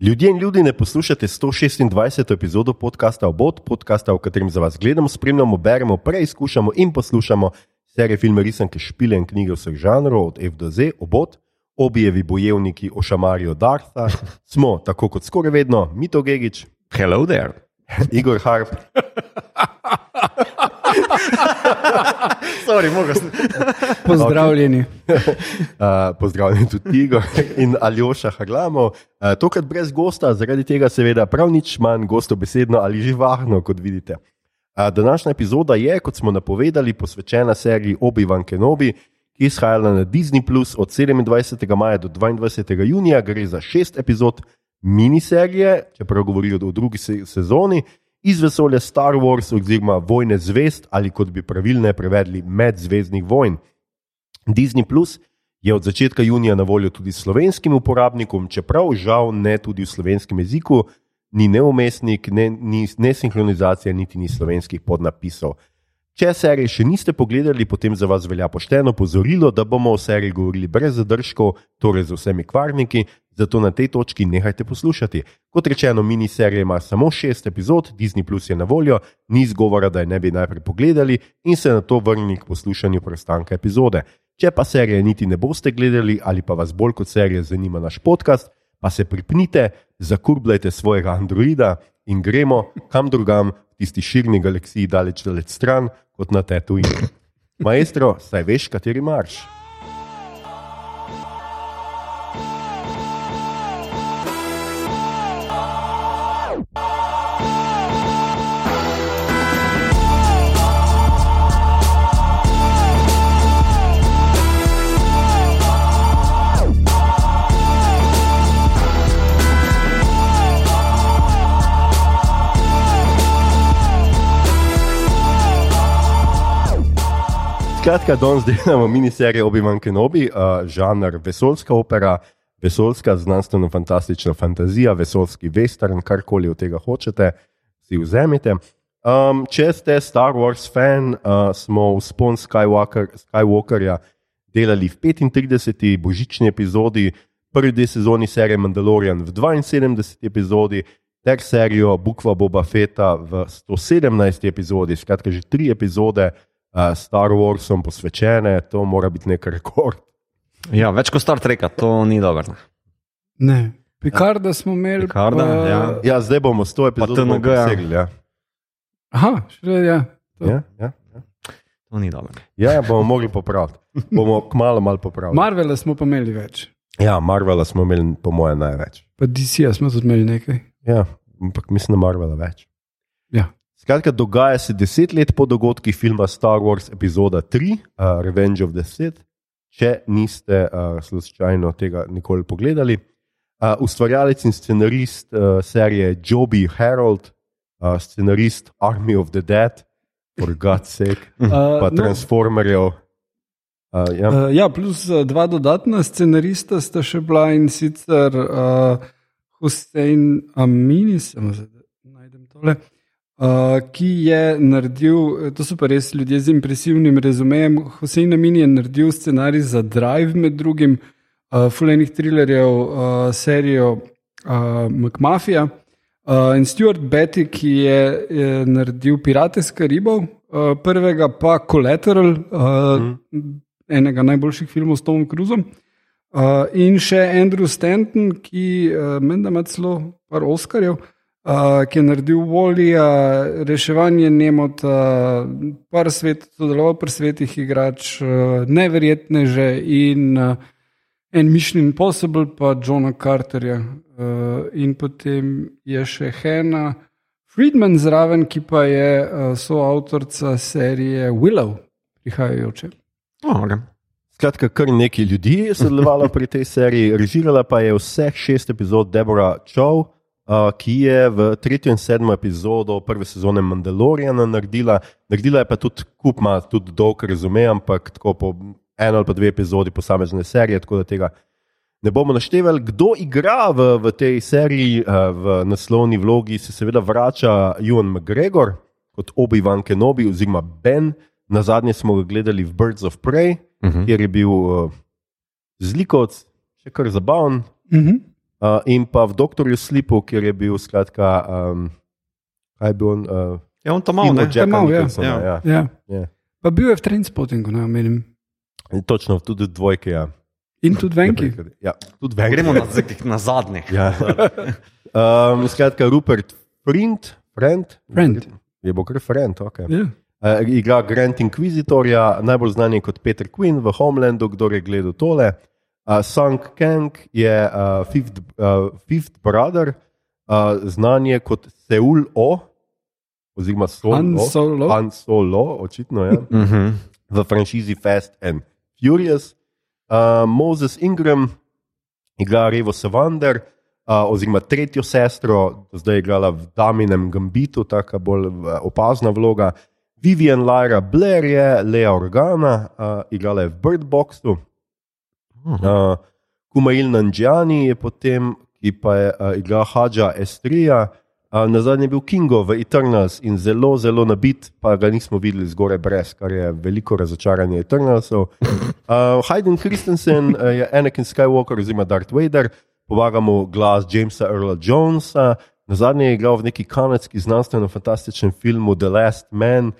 Ljudje in ljudi ne poslušate 126. epizodo podcasta Obot, podcasta, v katerem za vas gledamo, spremljamo, beremo, preizkušamo in poslušamo serije filme, risanke, špile in knjige vseh žanrov, od F do Z, Obot, objevi bojevniki ošamarijo Dartha, smo, tako kot skoraj vedno, Mito Gigič, Hello there. Igor Harp, Sorry, sem. Pozdravljeni. uh, pozdravljen tudi Igor in Aljoša Harlamov. Uh, tokrat brez gosta, zaradi tega seveda prav nič manj gostobesedno ali živahno, kot vidite. Uh, današnja epizoda je, kot smo napovedali, posvečena seriji Obi-Wan Kenobi, ki je izhajala na Disney Plus od 27. maja do 22. junija. Gre za šest epizod miniserije, čeprav govorijo o drugi se sezoni. Iz vesolja Star Wars, oziroma Vojne zvest, ali kot bi pravilno prevedli, medzvezdnih vojn. Disney Plus je od začetka junija na voljo tudi slovenskim uporabnikom, čeprav žal ne tudi v slovenskem jeziku, ni neumestnik, ne, ni, ne sinhronizacija, niti ni slovenskih podnapisov. Če serije še niste pogledali, potem za vas velja pošteno pozorilo, da bomo o seriji govorili brez zadržkov, torej z vsemi kvarniki, zato na tej točki nehajte poslušati. Kot rečeno, miniserija ima samo šest epizod, Disney Plus je na voljo, ni izgovora, da je ne bi najprej pogledali in se na to vrnili k poslušanju preostanka epizode. Če pa serije niti ne boste gledali ali pa vas bolj kot serije zanima naš podcast, pa se pripnite, zakurbljajte svojega Androida in gremo kam drugam, tisti širni galaksiji, daleč daleč stran, kot na Tatooine. Maestro, saj veš, kateri marš. Skratka, danes delamo miniserijo Obi-Wan Kenobi, uh, žanr vesoljska opera, vesoljska znanstveno-fantastična fantazija, vesoljski western, karkoli od tega hočete, si vzemite. Um, če ste Star Wars fan, uh, smo v spon Skywalker, Skywalkerja delali v 35. božični epizodi, prvi dve sezoni serije Mandalorian v 72. epizodi, ter serijo Bukva Boba Feta v 117. epizodi, skratka že tri epizode Star Warsom posvečene, to mora biti nek rekord. Ja, več kot Star Trek, to ni dobro. Ne. Pikarda smo imeli. Picarda, pa- ja. Ja, zdaj bomo s to epizodo TNG, ja. presegli. Ja. Aha, še ja. To. Ja, ja, ja. To ni dobro. ja, ja, bomo mogli popraviti. Bomo kmalo malo popravili. Marvela smo pa imeli več. Ja, Marvela smo imeli, po mojem, največ. Pa DC-ja smo tudi imeli nekaj. Ja, ampak mislim, da Marvela več. Ja. Skratka, dogaja se deset let po dogodkih filma Star Wars, epizoda 3, uh, Revenge of the Sith. Če niste uh, slučajno tega nikoli pogledali. Uh, ustvarjalec in scenarist uh, serije Joby Harold, uh, scenarist Army of the Dead, for God's sake, Uh, pa no, Transformerjev. Uh, ja. uh, ja, plus dva dodatna scenarista sta še bila in sicer uh, Hussein Amini, samo da najdem tole. Uh, ki je naredil, to so pa res ljudje z impresivnim razumejem. Hussein Amin je naredil scenarij za Drive, med drugim, uh, fulejnih trilerjev, uh, serijo uh, McMafia. Uh, in Stuart Betty, ki je, je naredil Pirate z Karibov, uh, prvega pa Collateral, uh, mm. enega najboljših filmov s Tomom Cruzom. Uh, in še Andrew Stanton, ki uh, menda ima celo par Oscarjev, uh, ki je naredil Volija, reševanje Nemota, par svet, sodeloval pri svetih igrač, uh, neverjetne že in uh, en Mission Impossible, pa Johna Carterja. Uh, in potem je še Hena Friedman zraven, ki pa je uh, soavtorica serije Willow, prihajajoče. Oh, okay. Skratka, kar nekaj ljudi je sodelovalo pri tej seriji, režirala pa je vseh šest epizod Deborah Chow, uh, ki je v tretjo in sedmo epizodo prve sezone Mandaloriana naredila. Naredila je pa tudi kup, ima tudi dolg rezume, ampak tako po eno ali pa dve epizodi posamezne serije, tako da tega ne bomo naštevali. Kdo igra v, v tej seriji, uh, v naslovni vlogi, se seveda vrača Ewan McGregor kot Obi-Wan Kenobi oziroma Ben. Na zadnje smo ga gledali v Birds of Prey, uh -huh. kjer je bil uh, zlikovec, še kar zabaven. Mhm. Uh, in pa v Doktorju Slipu, kjer je bil, skratka, um, kaj je bil on? Uh, Ja, on to malo, ne? Jacka Mal, ja. Ja. ja. Ja. Ja. Pa bil je v Trainspottingu, ne menim. In Točno, tudi dvojke. Ja. In tudi venki. Ja, tudi venki. Gremo na, na zadnje. Ja. Um, skratka, Rupert Friend, friend, Friend. je bo kar Friend, ok. Ja. Uh, igra Grand Inquisitorja, najbolj znan je kot Peter Quinn v Homelandu, kdo je gledal tole. Uh, Sung Kang je uh, fifth, uh, fifth Brother, uh, znan je kot Seul O, oziroma. Solo. Han Solo, očitno je, Uh -huh. v franšizi Fast and Furious. Uh, Moses Ingram igra Revo Savander, uh, oziroma tretjo sestro, zdaj je igrala v Daminem Gambitu, tako bolj uh, opazna vloga. Vivian Lyra Blair je, Lea Organa, uh, igrala je v Bird Boxu. Uh, Kumail Nanjani je potem, ki pa je uh, igral Hadža Estrija. Uh, na zadnje je bil Kingo v Eternals in zelo, zelo nabit, pa ga nismo videli zgoraj brez, kar je veliko razočaranje Eternalsov. Uh, Hayden Christensen uh, je Anakin Skywalker oziroma Darth Vader, povagamo glas Jamesa Earla Jonesa. Na zadnje je igral v neki kanadski znanstveno-fantastičnem filmu The Last Man.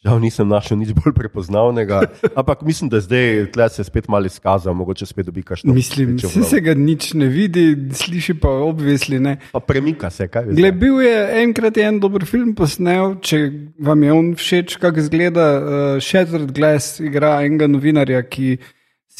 Žal nisem našel nič bolj prepoznavnega, ampak mislim, da zdaj tle se spet malo izkazal, mogoče spet dobi kakšno. Mislim, vlogo. se ga nič ne vidi, sliši pa obvisli. Ne. Pa premika se, kaj veš. Gle, bil je enkrat je en dober film posnel, če vam je on všeč, kako izgleda. Uh, Shattered Glass igra enega novinarja, ki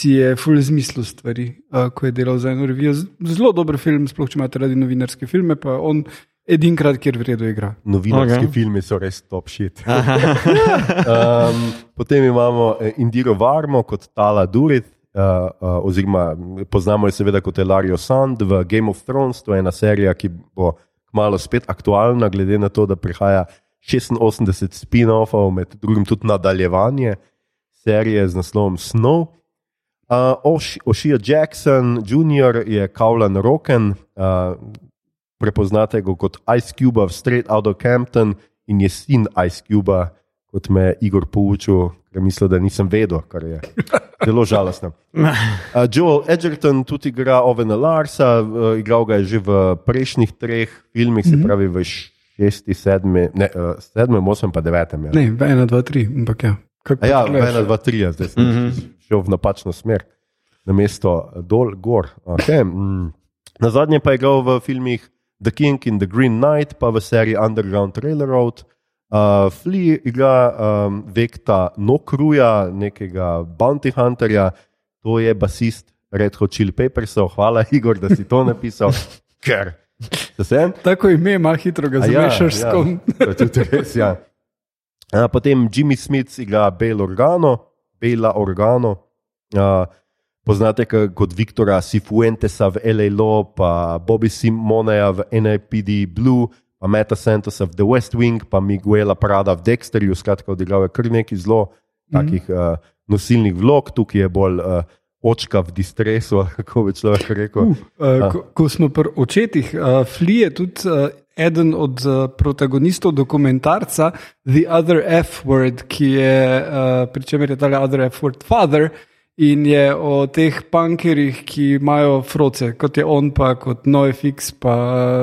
si je full zmislil stvari, uh, ko je delal za eno revijo. Zelo dober film, sploh če imate radi novinarske filme, pa on edinkrat, kjer v redu igra. Novinarski Ok. okay. filmi so res top shit. um, potem imamo eh, Indiro Varmo kot Tala Durit, uh, uh, oziroma poznamo jo seveda kot Elario Sand v Game of Thrones. To je ena serija, ki bo kmalo spet aktualna, glede na to, da prihaja 86 spin-offov, med drugim tudi nadaljevanje serije z naslovom Snow. Uh, Oshia Jackson Jr. je Kowlan Roken, uh, prepoznate ga kot Ice Cube v Straight Outta Campton in je sin Ice Cube, kot me je Igor poučil, ker mislil, da nisem vedel, kar je zelo žalostno. Uh, Joel Edgerton tudi igra Ovena Larsa, uh, igral ga je že v prejšnjih treh filmih, se pravi v šesti, sedmi, ne, uh, sedmem, osmem, pa devetem. Ja. Ne, v ena, dva, tri, ampak ja. Kako ja, gledaš? ena, dva, tri, ja, zdaj sem mm -hmm. šel v napačno smer, na mesto dol, gor. Okay. Mm. Na zadnje pa je igral v filmih The King in the Green Knight, pa v seriji Underground Railroad. Uh, Flea igra um, Vekta Nokruja, nekega bounty hunterja, to je basist Red Hot Chili Peppersov. Hvala, Igor, da si to napisal. Ker. Se sem? Tako ime ima hitro, ga A zamešaš s kom. Ja, tudi res, ja. A, potem Jimmy Smith igra Bela Organo, Bela Organo. A, poznate kot Viktora Sifuentesa v L.A. Law, pa Bobby Simoneja v NIPD Blue, pa Meta Santosa v The West Wing, pa Miguela Prada v Dexterju, skratka, odigral je kar nekaj zelo takih uh, nosilnih vlog, tukaj je bolj uh, očka v distresu, kako bi človek rekel. Uh, ko, ko smo pri očetih, uh, Flea je tudi uh, eden od uh, protagonistov dokumentarca The Other F Word, ki je, uh, pri čemer je ta Other F Word Father. In je o teh punkerjih, ki imajo froce, kot je on, pa kot NoFX, pa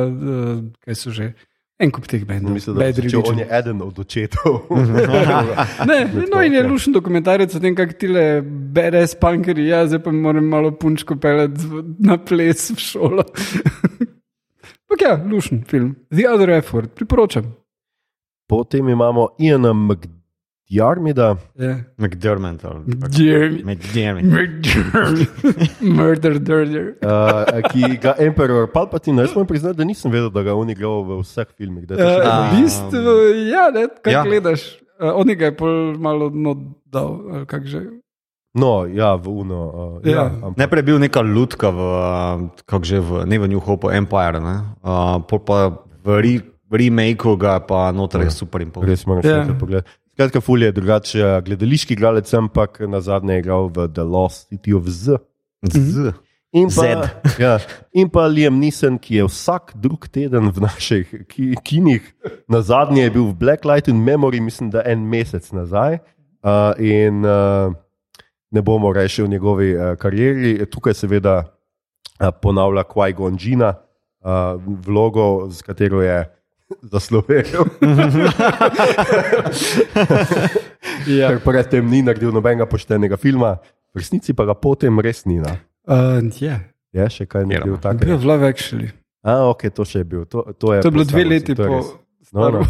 uh, kaj so že. En kup teh bendov. Mislim, da Bad če on je eden od očetov. Ne, no in je lušen dokumentarec o tem, kako ti le BRS punkerji, ja, zdaj pa moram malo punčko pelet na ples v šolo. Ampak ja, lušen film. The Other Effort, priporočam. Potem imamo Iana McDiarmida, Ja. McDermott. ali pač- Jeremy. McDermott. Murder, dirder. uh, ki ga Emperor Palpatine. Jaz moram priznati, da nisem vedel, da ga on igral v vseh filmih. to še Uh, v bistvu, ja, ne, kaj ja. Ja. gledaš. Uh, on ga je pol malo dal, kak že. No, ja, v Uno. Uh, ja. Ja. Ja, ampak, Najprej je bil neka lutka v, kako že v, ne v New Hope, Empire, ne? uh, pol pa v, re, v remakeu ga pa noter je super in pol. res moram Ja. še yeah. pogledati. Skratka, Fulj je drugače gledališki igralec, ampak na zadnje je igral v The Lost City of Z. Z. In pa, Zed. ja, in pa Liam Neeson, ki je vsak drug teden v naših ki, kinih, na zadnje je bil v Blacklight in Memory, mislim, da en mesec nazaj. Uh, in uh, ne bomo reči o njegovi uh, karieri. Tukaj, seveda, uh, ponavlja Qui-Gon Jina, uh, vlogo, z katero je zaslovel. Ja. Ker predtem ni naredil nobenega poštenega filma, v resnici pa ga potem res ni. na. Uh, yeah. Je še kaj naredil Bil takega? v Love Actually. A, ok, to še je bil. To, to, je, To je bilo dve leti po. No, no.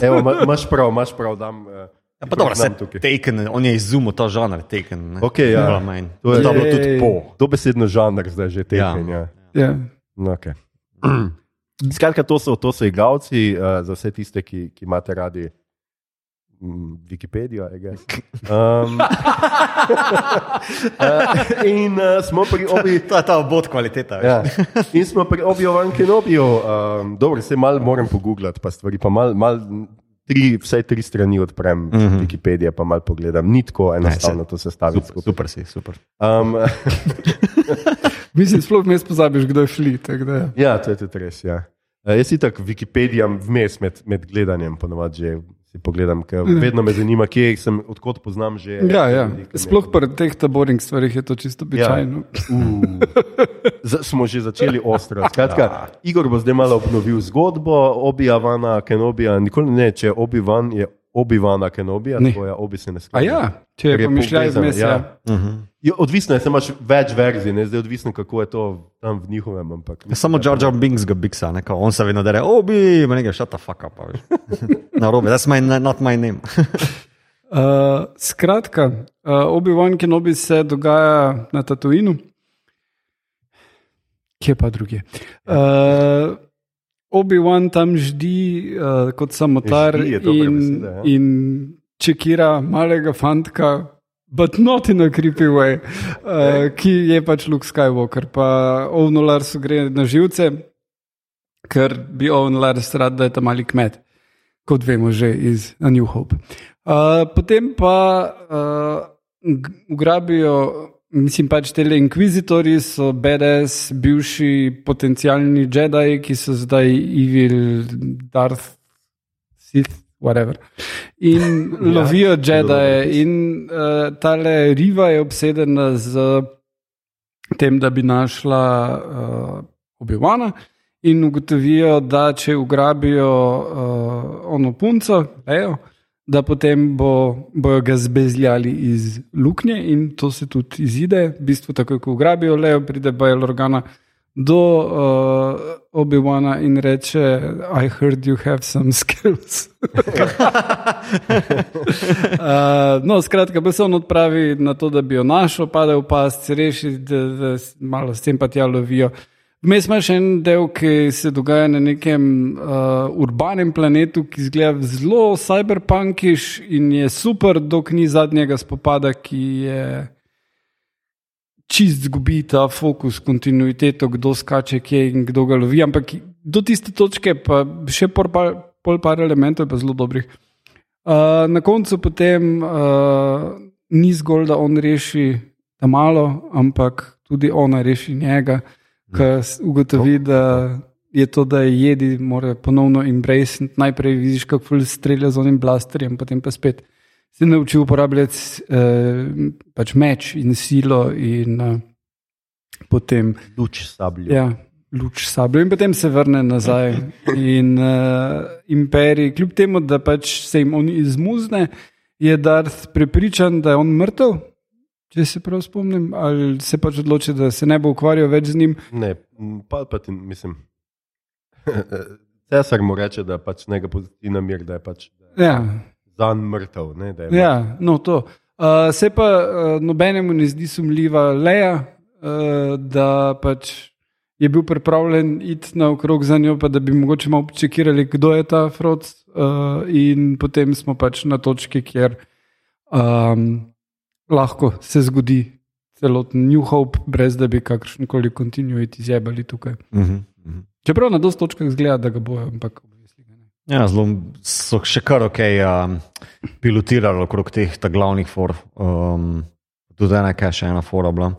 Evo, ma- imaš prav, imaš prav. Dam, uh, Ja, pa dobro, se tukaj. taken, on je izumil ta žanr, taken. ne. Okej, ja. Ali manj. To je- To je bilo tudi po. Dobesedno žanr zdaj že teken. Ja. Ja. No, okay. Skratka, to so, to so igralci, uh, za vse tiste, ki, ki imate radi mm, Wikipedijo. Um, uh, in uh, smo pri obi. To je ta obod kvaliteta. Ja. In smo pri Obi-Wan Kenobiju. Um, dobro, se malo moram pogooglati, pa stvari, pa malo. Mal, Tri, vsaj tri strani odprem, uh Mhm. -huh. Wikipedije pa malo pogledam. Ni tako enostavno to sestaviti Super, super si, super. Um, Mislim, sploh ne pozabiš, kdo je šli. ja. ja, to je tudi res. Ja. Uh, jaz si tako Wikipedijam vmes med, med gledanjem, ponovadi že si pogledam, ker vedno me zanima, kje sem, odkot poznam že. Ja, ja. Sploh pri teh taboring stvarih je to čisto običajno. Uh, z- smo že začeli ostro. Skratka, Igor bo zdaj malo obnovil zgodbo Obi-Wana Kenobija. Nikoli ne, če Obi-Wan je Obi-Wana Kenobija, Ne. tako je Obi se ne A sklada. ja, če je je pomišljaj vmes. ja. Ja. Ja, odvisno je, imaš več verzij, ne? zdaj je odvisno, kako je to tam v njihovem. Ampak, Ja, Samo Jar Jar Binks ga biksa, ne, on se vedno dere, obi, ma nekaj, shut the fuck up. Na robe, that's my, not my name. Uh, skratka, uh, Obi-Wan Kenobi se dogaja na Tatooinu, kje pa druge. Uh, Obi-Wan tam ždi uh, kot samotar Ždi je dobra in, beseda, ja. in čekira malega fantka. But not in a creepy way, uh, ki je pač Luke Skywalker. Pa Ovno Larsu gre na živce, ker bi Ovno Lars rad, da je tam mali kmet, kot vemo že iz A New Hope. Uh, potem pa uh, ugrabijo, mislim pač te inkvizitorji so BDS, bivši potencijalni Jedi, ki so zdaj evil, Darth, Sith, whatever. In lovijo Jedi. In uh, tale Riva je obsedena z tem, da bi našla uh, Obi-Wana. In ugotovijo, da če ugrabijo uh, ono punco, lejo, da potem bo, bojo ga zbezljali iz luknje, in to se tudi izide. V bistvu, tako ko ugrabijo lejo, pride Bajal organa do uh, Obi-Wana in reče: I heard you have some skills. uh, no, skratka, pa se on odpravi na to, da bi jo našel, pade v past, se reši, da, da malo s tem pa tja lovijo. Vmes ima še en del, ki se dogaja na nekem uh, urbanem planetu, ki izgleda zelo cyberpunkiš in je super, dok ni zadnjega spopada, ki je čist zgubi ta fokus, kontinuiteto, kdo skače, kje in kdo ga lovi. Ampak do tiste točke, pa še pol par, pol par elementov, je pa zelo dobrih. Uh, na koncu potem uh, ni zgolj, da on reši ta malo, ampak tudi ona reši njega, ki ugotovi, da je to, da je jedi, mora ponovno embrace. Najprej vidiš, kako ful strelja z onim blasterjem, potem pa spet se nauči uporabljati eh, pač meč in silo, in eh, potem Luč sabljo. ja, luč sabljo, in potem se vrne nazaj. In uh, imperij, kljub temu, da pač se jim on izmuzne, je Darth prepričan, da je on mrtev. Če se prav spomnim, ali se pač odloči, da se ne bo ukvarjal več z njim. Ne, m, Palpatin, mislim. Cesar mu reče, da pač ne ga pusti na mir, da je pač Ja, dan mrtev. Ne, da je ja no to. Uh, se pa uh, nobenemu ne zdi sumljiva Leja, uh, da pač je bil pripravljen iti naokrog za njo, pa da bi mogoče malo čekirali, kdo je ta Frod. Uh, in potem smo pač na točki, kjer um, lahko se zgodi celoten New Hope, brez da bi kakršen koli kontinuit izjebali tukaj. Mhm, mhm. Čeprav na dosti točkah zgleda, da ga bojo, ampak obvisli ga ne. Ja, zelo so še kar ok um, pilotirali okrog teh glavnih for. Um, tudi ena, kaj še ena fora bila.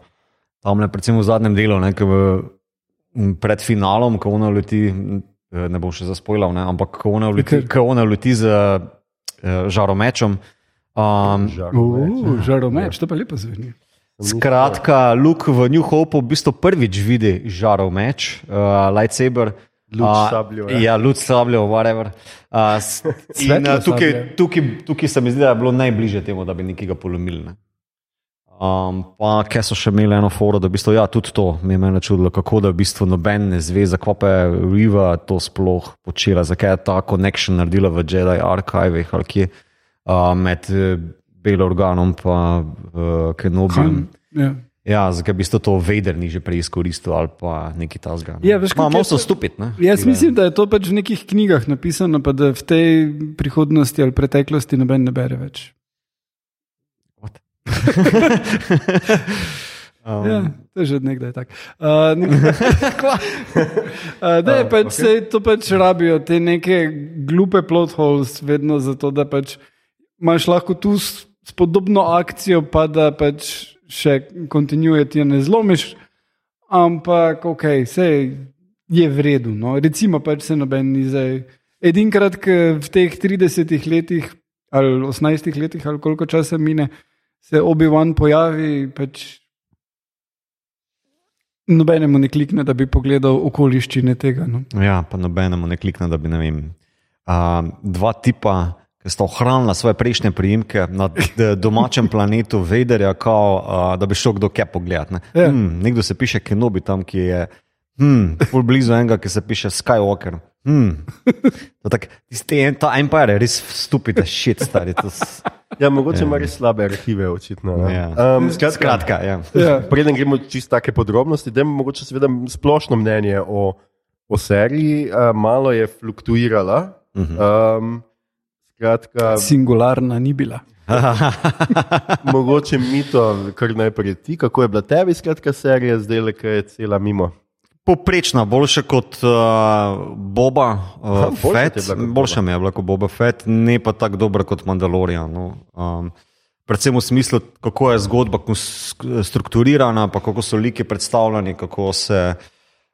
Tam le, predvsem v zadnjem delu, ne, v, pred finalom, ko ona leti, m, ne bom še zaspojil, ampak ko ona leti, ko ona leti z uh, žaromečom. Um, Žaromeč. Uh, Žaromeč, to pa lepo zveni. Skratka, Luke v New Hope v bistvu prvič vidi žarov meč, uh, lightsaber. Luč A, sabljo, ja. Ja, luč sabljo, whatever. Uh, in, uh, tukaj, tukaj, tukaj se mi zdi, da je bilo najbližje temu, da bi nekega polomili. Ne? Um, pa, ker so še imeli eno foro, da v bistvu, ja, tudi to me je meni čudilo, kako da v bistvu noben ne zve, zakaj pa je Riva to sploh počela, zakaj je ta connection naredila v Jedi arhivih ali kje uh, med uh, Belorganom in uh, Kenobijem. Ja. Ja, zakaj bi to Vader ni že prej izkoristil ali pa neki tasga. Ja, veš, kako malo so. Ne? Jaz Tile- mislim, da je to pač v nekih knjigah napisano, pa da v tej prihodnosti ali preteklosti noben ne bere več. Um, Ja, to je že nekdaj tako. Uh, nekdaj, uh, da je Ah, pač, ok. okay. to pač rabijo te neke glupe plot holes, vedno zato, da pač imaš lahko tu s- spodobno akcijo, pa da pač še kontinuirati jo ne zlomiš. Ampak, ok, vse je v redu. No. Recimo, pač se noben ni zdaj. Edinkrat, v teh 30 letih ali 18 letih, ali koliko časa mine, se Obi-Wan pojavi, pač nobenemu ne klikne, da bi pogledal okoliščine tega. No. Ja, pa nobenemu ne klikne, da bi ne vem. Uh, dva tipa, sta ohranila svoje prejšnje priimke na domačem planetu, Vederja, kao, uh, da bi šel kdo kaj pogledat. Ne? Ja. Hmm, nekdo se piše Kenobi tam, ki je. Hmm, blizu enega, ki se piše Skywalker. Hmm. Tak, tisti, ta Empire je res stupid, shit, stari. s- Ja, mogoče ima res slabe arhive, očitno. ne. Ja. Um, skratka, Skratka, ja. Ja. Preden gremo čisto take podrobnosti, da mogoče seveda splošno mnenje o, o seriji, uh, malo je fluktuirala. Um, skratka, Singularna ni bila. mogoče mito, kar najprej ti, kako je bila tebi, skratka, serija, zdaj le, kaj je cela mimo. Poprečna, boljša kot uh, Boba uh, boljša ti je Fett. bila kot Boljša mi je bila kot Boba Fett, ne pa tako dobra kot Mandalorian. No. Um, predvsem v smislu, kako je zgodba strukturirana, pa kako so liki predstavljeni, kako, se,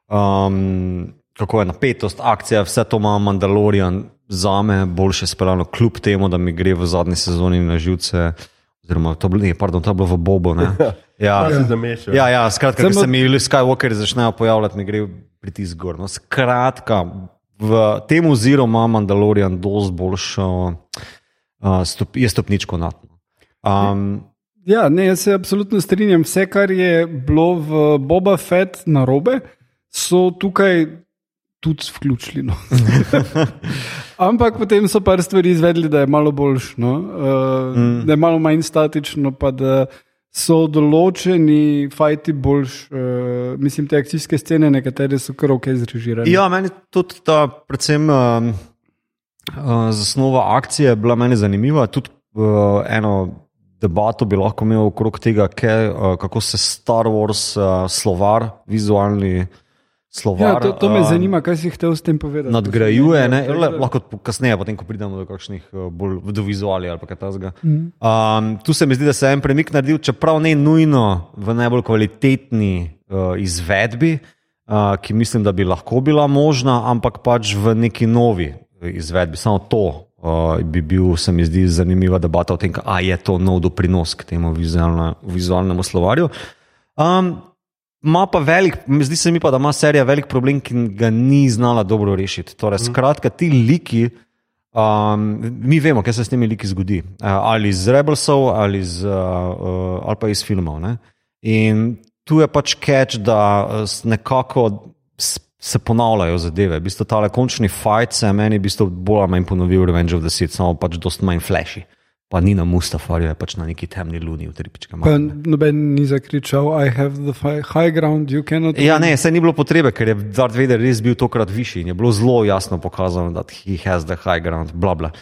um, kako je napetost, akcija, vse to ima Mandalorian za me boljše speljano, kljub temu, da mi gre v zadnji sezoni na živce. Oziroma, to, ne, pardon, to je bilo v Bobu. ne. Ja, si zamešal. Ja, ja, skratka, Samo- se mi Skywalker začnejo pojavljati, mi gre pritisk gor. No, skratka, v tem oziru ima Mandalorian dosti boljšo, uh, stop, je stopničko nad. Um, Ja, ne, jaz se absolutno strinjam. Vse, kar je bilo v Boba Fett na robe, so tukaj tudi vključili. No. Ampak potem so par stvari izvedli, da je malo boljš, no? uh, mm. da je malo manj statično, pa da so določeni fajti boljš. Uh, mislim, te akcijske scene, nekatere so kar ok zrežirane. ja, meni tudi ta, predvsem um, uh, zasnova akcije je bila meni zanimiva. Tudi uh, eno debato bi lahko imel okrog tega, kaj, uh, kako se Star Wars uh, slovar, vizualni slovar. Ja, to, to me um, zanima, kaj si hotel s tem povedati. nadgrajuje, ne, je- le, lahko kasneje, potem, ko pridemo do kakšnih eh, bolj do vizualij ali kaj takega. Mhm. Um, tu se mi zdi, da se je en premik naredil, čeprav ne nujno v najbolj kvalitetni uh, izvedbi, uh, ki mislim, da bi lahko bila možna, ampak pač v neki novi izvedbi. Samo to uh, bi bil, se mi zdi, zanimiva debata o tem, ali je to nov doprinos k temu vizualna, vizualnemu slovarju. Um, Ma pa velik, zdi se mi pa, da ima serija velik problem, ki ga ni znala dobro rešiti. Torej, skratka, ti liki, um, mi vemo, kaj se s temi liki zgodi. Uh, ali iz Rebelsov, ali, iz, uh, uh, ali pa iz filmov. Ne? In tu je pač catch, da nekako se ponavljajo zadeve. V bistvu, tale končni fight se je meni v bistvu bolj ali manj ponovil Revenge of the Sith, samo pač dost manj flashy. Pa ni na Mustafarju, je pač na neki temni luni v tripičkem. Pa noben ni zakričal, I have the high ground, you cannot. Ja, win." ne, se ni bilo potrebe, ker je Darth Vader res bil tokrat višji in je bilo zelo jasno pokazano, da he has the high ground. Bla, bla.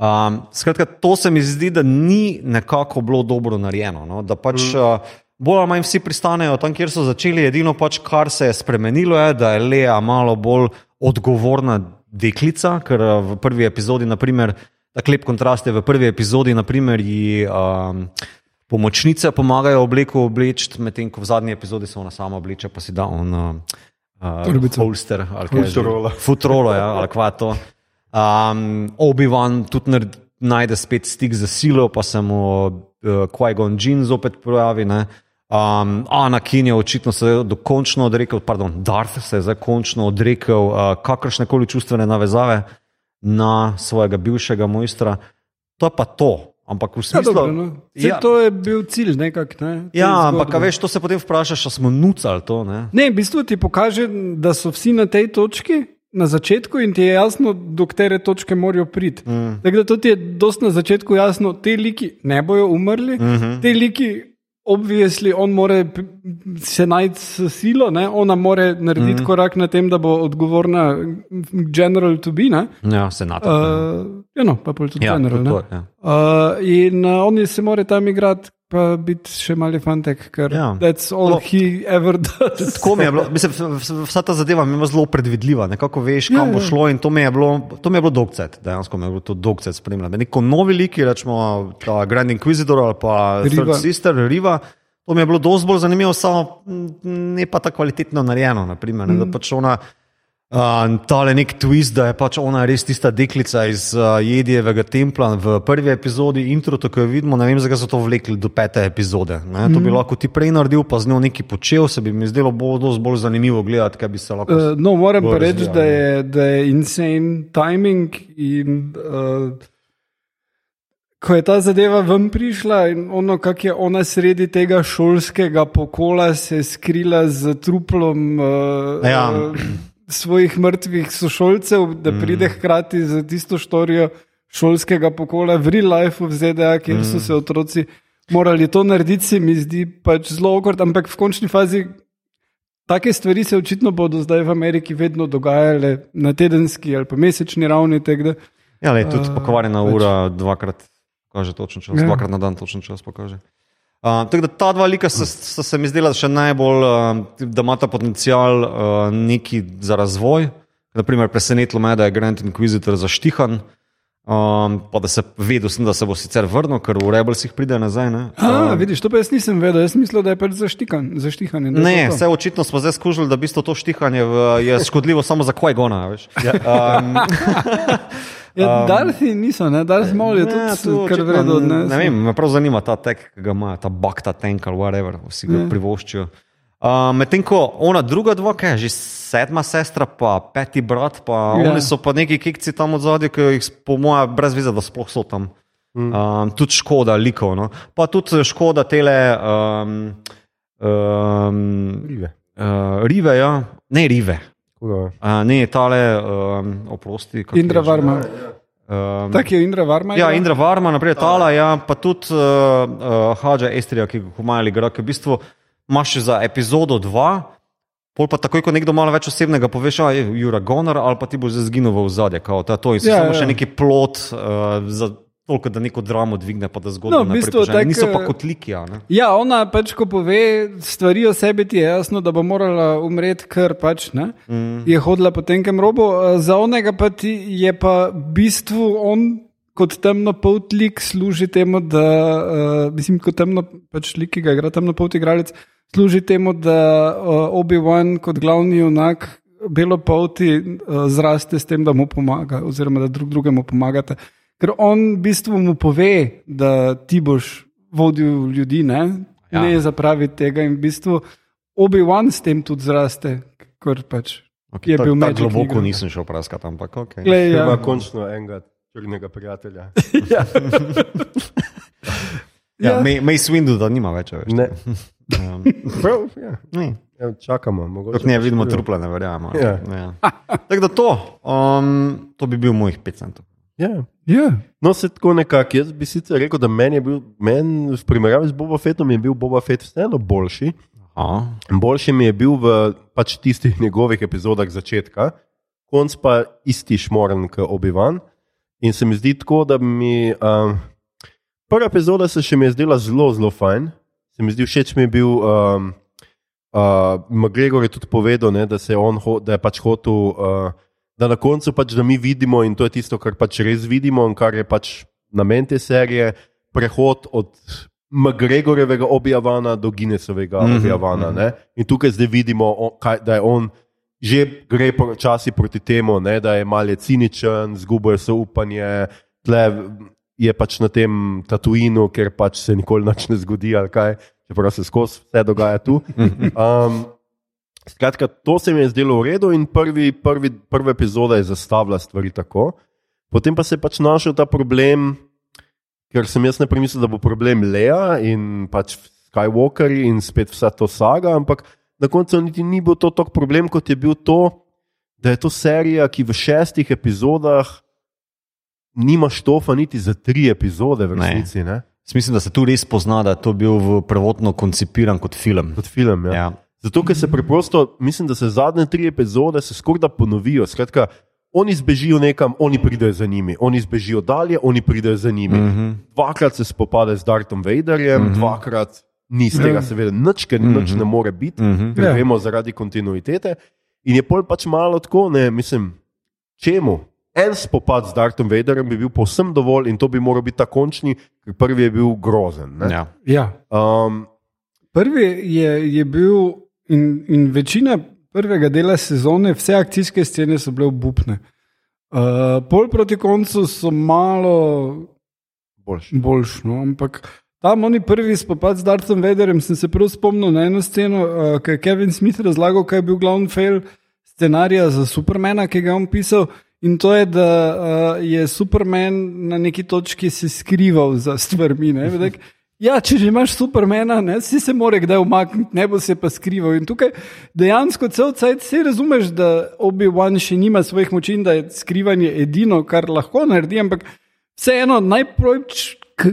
Um, skratka, to se mi zdi, da ni nekako bilo dobro narejeno. No? Da pač mm. uh, bolj ali manj vsi pristanejo tam, kjer so začeli. Edino, pač, kar se je spremenilo, je, da je Lea malo bolj odgovorna deklica, ker uh, v prvi epizodi, naprimer, tako lep kontrast je v prvi epizodi, naprimer, ji. Um, Pomočnice pomagajo obleko obleči, medtem ko v zadnji epizodi se ona sama obleče, pa si da on uh, uh, Torbico. holster ali kaj Futrolo. Futrolo, ja, ali kva to. Um, Obi-Wan tudi nared- najde spet stik za silo, pa se mu uh, Qui-Gon Jinn zopet pojavi. Ne. Um, Anakin je očitno se dokončno odrekel, pardon, Darth se je zdaj končno odrekel uh, kakršne koli čustvene navezave na svojega bivšega mojstra. To je pa to. Ampak v Ja, smislu, dobro, no. Saj ja, To je bil cilj, nekak, ne, ja, ampak veš, to se potem vprašaš, a smo nucali to. Ne? Ne, v bistvu ti pokaže, da so vsi na tej točki. Na začetku in ti je jasno, do katere točke morajo priti. Mm. Tako da to ti je dosti na začetku jasno, te liki ne bojo umrli, mm -hmm. te liki, obvisli, on more p- se najti s silo, ne? ona more narediti mm -hmm. korak na tem, da bo odgovorna general to be. Ne? Ja, senat. Uh, ja, no, pa pol tudi ja, general. tudi ne. to, ja. Uh, in uh, oni se morajo tam igrati, pa biti še mali fantek, ker Ja. ja. that's all No. he ever does. Tako mi je bilo, mislim, vs- vsa ta zadeva mi je zelo predvidljiva, nekako veš, kam Ja, bo ja. šlo in to mi je bilo, to mi je bilo dolgcet, dejansko mi je bilo to dolgcet spremljati. Neko novi liki, rečemo, ta Grand Inquisitor ali pa Riva. Third Sister, Riva. To mi je bilo dosti bolj zanimivo, samo mm, ne pa tako kvalitetno narejeno. Naprimer, ne, da pač ona, uh, tale nek twist, da je pač ona res tista deklica iz uh, Jedijevega templa v prvi epizodi, intro, tako jo vidimo. Ne vem, zakaj so to vlekli do pete epizode. Ne. To bi lahko ti prej naredil, pa z njo nekaj počel, se bi mi zdelo bo dosti bolj zanimivo gledati, kaj bi se lahko. Uh, no, moram bolj pa reči, da je, da je insane timing. In, uh, ko je ta zadeva ven prišla, in ono, kako je ona sredi tega šolskega pokola se skrila z truplom uh, Ja. uh, svojih mrtvih sošolcev, da pride hkrati z tisto štorijo šolskega pokola v real life v ZDA, kjer so se otroci morali to narediti, se mi zdi pač zelo okord, ampak v končni fazi. Take stvari se očitno bodo zdaj v Ameriki vedno dogajale na tedenski ali pa mesečni ravni. da- Ja, le, tudi Uh, pokvarjena pač- ura dvakrat kaže točen čas, Ja. dvakrat na dan točen čas pokaže. Uh, tako da ta dva lika sta sta se mi zdela še najbolj, uh, da imata potencial uh, neki za razvoj. Naprimer, presenetilo me, je, da je Grand Inquisitor zaštihan, um, pa da se vedel sem, da se bo sicer vrnil, ker v Rebelsih pride nazaj. Ne, A, vidiš, to pa jaz nisem vedel, jaz mislil, da je pač zaštikan. je Ne, vse očitno smo zdaj skušali, da v bistvu to štihanje v- je škodljivo samo za Kajgona. Um, Ja, Darthi niso, ne, Darth Maul je Ne, tudi kar vredno. Ne, ne vem, me prav zanima ta tek, ki ga ima, ta bak, ta tank ali whatever, vsi ga privoščijo. Uh, Medtem ko ona druga dva, kaj je že sedma sestra, pa peti brat, pa Ja. ja. oni so pa neki kekci tam od zadaj, ki jih po mojem brez viza, da sploh so tam. Mm. Um, tudi škoda likov, no. pa tudi škoda tele. Um, um, Rive. uh, rive, ja, ne rive. Uh, ne, tale, um, oprosti. Indra je že? Varma. Um, Tako je Indra Varma. Ja, igra? Indra Varma, naprej Tala, ja, pa tudi uh, uh, Hadža Estrija, ki ga komajali igra, ki v bistvu imaš za epizodo 2, pol pa takoj, ko nekdo malo več osebnega poveš, a je Jura Gonar, ali pa ti bo že zginil v zadje, kao ta to in si Ja, ja, samo ja. ja. še neki plot uh, za toliko, da neko dramo dvigne, pa da zgodbo No, v bistvu požene. tak, Niso pa kot liki, a ne. Ja, ona pač, ko pove stvari o sebi, ti je jasno, da bo morala umreti, ker pač ne. Mm. Je hodila po tenkem robu, za onega pa ti je pa v bistvu on. Kot temnopolt lik služi temu, da, uh, mislim, kot temno, pač lik, ki ga igra temnopolt igralec, služi temu, da uh, Obi-Wan kot glavni junak belopolti uh, zraste s tem, da mu pomaga, oziroma da drug drugemu pomagate. Ker on v bistvu mu pove, da ti boš vodil ljudi, ne, ja. Ja. ne zapravi tega in v bistvu Obi-Wan s tem tudi zraste, ker pač Okay, je bil tako Magic globoko igra. nisem šel praskati, ampak ok. Glej, ja. Ima končno enega črnega prijatelja. Ja, Ja. May, Mace Windu, da nima več, a veš. Ne. Um, Prav, ja. ne. Ja, čakamo. mogoče Dok ne vidimo trupla, ne verjamemo. Ja. Ja. Tako da to, um, to bi bil mojih 5 centov. Ja. Ja. No, se tako nekako. Jaz bi sicer rekel, da meni je bil, meni v primerjavi z Boba Fettom je bil Boba Fett vseeno boljši. Aha. Boljši mi je bil v pač tistih njegovih epizodah začetka, konc pa isti šmoren kot Obi-Wan. In se mi zdi tako, da mi. Um, prva epizoda se še mi je zdela zelo, zelo fajn. Se mi zdi všeč mi je bil. Um, uh, McGregor je tudi povedal, ne, da, on, ho, da je pač hotel. Uh, Da na koncu pač, da mi vidimo, in to je tisto, kar pač res vidimo, in kar je pač namen te serije, prehod od McGregorjevega objavana do Guinnessovega mm -hmm, objavana. Mm -hmm. In tukaj zdaj vidimo, o, kaj, da je on že gre počasi proti temu, ne, da je malce ciničen, zgublja se upanje, tle je pač na tem tatuinu, ker pač se nikoli nič ne zgodi. ali kaj. čeprav se skozi vse dogaja tu. Um, skratka, to se mi je zdelo v redu in prvi, prvi, prva epizoda je zastavila stvari tako. Potem pa se je pač našel ta problem, ker sem jaz najprej mislil, da bo problem Lea in pač Skywalkeri in spet vsa to saga, ampak na koncu niti ni bil to tako problem, kot je bil to, da je to serija, ki v šestih epizodah nima štofa niti za tri epizode v Ne. resnici. Ne? Mislim, da se tu res pozna, da je to bil prvotno koncipiran kot film. Kot film. Ja. Ja. Zato, ker se preprosto, mislim, da se zadnje tri epizode se skoraj da ponovijo. Skratka, oni zbežijo nekam, oni pridejo za njimi, oni zbežijo dalje, oni pridejo za njimi. Mm -hmm. Dvakrat se spopade z Dartom Vaderjem, mm -hmm. dvakrat ni z tega, seveda, nič, ker nič ne more biti, mm -hmm. ker Ja. vemo zaradi kontinuitete. In je pol pač malo tako, ne, mislim, čemu? En spopad z Dartom Vaderjem bi bil povsem dovolj in to bi moral biti ta končni, ker prvi je bil grozen. ne. Ja. Ja. Um, Prvi je, je bil, in, in večina prvega dela sezone, vse akcijske scene so bile obupne. Uh, pol proti koncu so malo boljši. boljši, no? ampak tam oni prvi spopad z Dartom Vaderjem, sem se prav spomnil na eno sceno, uh, ki je Kevin Smith razlagal, kaj je bil glavni fail scenarija za Supermana, ki ga je on pisal. In to je, da uh, je Superman na neki točki se skrival za stvarmi. ne, vedek. Ja, če že imaš supermena, ne, si se mora kdaj umakniti, ne bo se pa skrival. In tukaj dejansko cel cel cel razumeš, da Obi-Wan še nima svojih moči in da je skrivanje edino, kar lahko naredi, ampak vseeno najprej.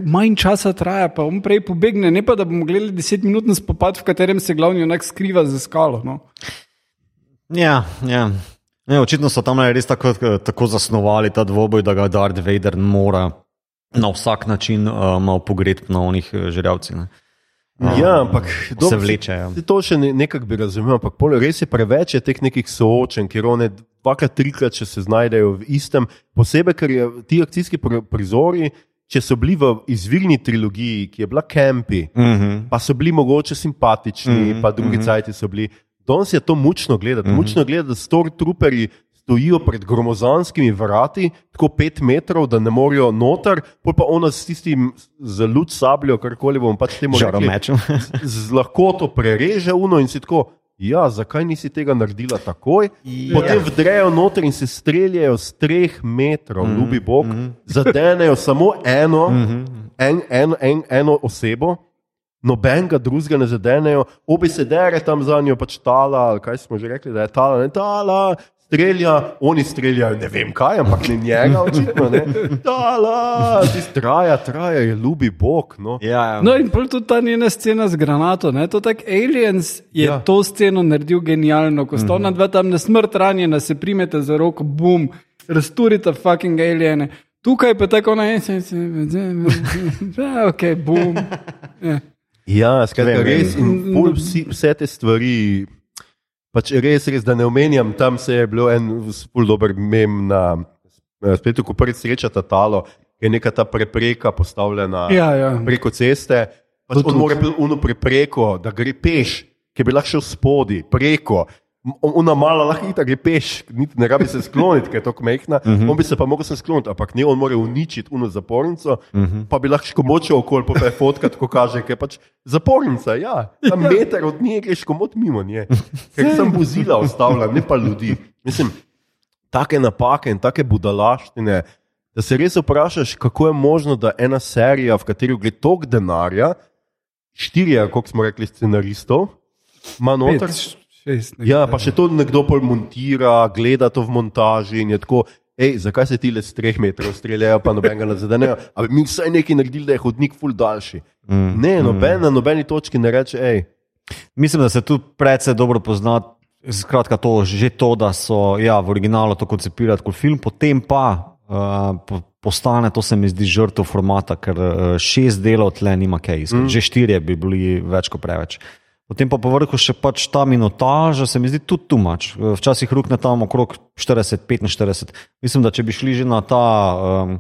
Manj časa traja, pa on prej pobegne, ne pa da bomo gledali desetminutni spopad, v katerem se glavni onak skriva za skalo. No. Ja, ja. Ne, očitno so tam res tako, tako zasnovali ta dvoboj, da ga Darth Vader mora na vsak način uh, malo pogrebati na onih uh, žrevcih. ne. Ja, ampak se dobro, vlečejo. se- To še ne, nekako bi razumel, ampak pol, res je preveč je teh nekih soočen, ker one dvakrat, trikrat še se znajdejo v istem. Posebej, ker je ti akcijski pr- prizori, če so bili v izvirni trilogiji, ki je bila Kempi, Uh -huh. pa so bili mogoče simpatični, mm -hmm, pa drugi mm -hmm. cajti so bili. Danes je to mučno gledati. Mm -hmm. Mučno gledati, da stormtrooperji stojijo pred gromozanskimi vrati, tako pet metrov, da ne morejo noter, pol pa ona s tistim z luč sabljo, karkoli bomo pač temu rekli, z lahkoto prereže uno in si tako. Ja, zakaj nisi tega naredila takoj? Ja. Potem vdrejo noter in se streljajo z treh metrov, mm -hmm, ljubi Bog, mm -hmm. zadenejo samo eno, mm -hmm. en, en, en, eno osebo, nobenega drugega ne zadenejo, obi se dere tam za njo, pač tala, kaj smo že rekli, da je tala, ne tala. Strelja, oni streljajo, ne vem kaj, ampak ne njega, očitno. Ne. Tala, ti traja, traja, je ljubi Bog. No. Ja, ja. No, in pol tudi ta njena scena z granato. Ne? To tak Aliens je Ja. ja. to sceno naredil genialno, ko sta ona dva tam na smrt ranjena, se primete za roko, bum, razturite fucking aliene. Tukaj pa tako na en se, ja, ok, bum. Ja. Ja, skratka, res in ful vsi, vse te stvari. Pač res, res, da ne omenjam, tam se je bilo en zelo dober mem na eh, spletu, ko prvič srečata talo, je neka ta prepreka postavljena Ja, ja. preko ceste. Pač on mora biti uno prepreko, da gre peš, ki bi lahko šel spodi, preko. Ona mala lahko ita gre peš, niti ne rabi se skloniti, ker je tako mehna. Uh -huh. On bi se pa mogel skloniti, ampak ne, on mora uničiti uno zapornico, uh -huh. pa bi lahko škomočil okoli, pa je fotka tako kaže, ker je pač zapornica, ja, tam meter od nje greš komot mimo nje, ker sem vozila ostavila, ne pa ljudi. Mislim, take napake in take budalaštine, da se res vprašaš, kako je možno, da ena serija, v kateri gre toliko denarja, štirje, kot smo rekli, scenaristov, ima noter. Pet, šest, nekaj Ja, pa še to nekdo pol montira, gleda to v montaži in je tako. Ej, zakaj se ti le z treh metrov streljajo, pa nobenega ne zadenejo? Ali bi mi vsaj nekaj naredili, da je hodnik ful daljši? Mm. Ne, noben na nobeni točki ne reče, hej, Mislim, da se tu precej dobro pozna. Skratka, to, že to, da so ja, v originalu to koncipirali kot film, potem pa uh, po- postane, to se mi zdi, žrtev formata, ker uh, šest delov tle nima kaj iskati, mm. že štirje bi bili več kot preveč. Potem pa povrhu še pač ta minutaža, se mi zdi tudi tumač. Včasih rukne tam okrog 40-45. Mislim, da če bi šli že na ta um,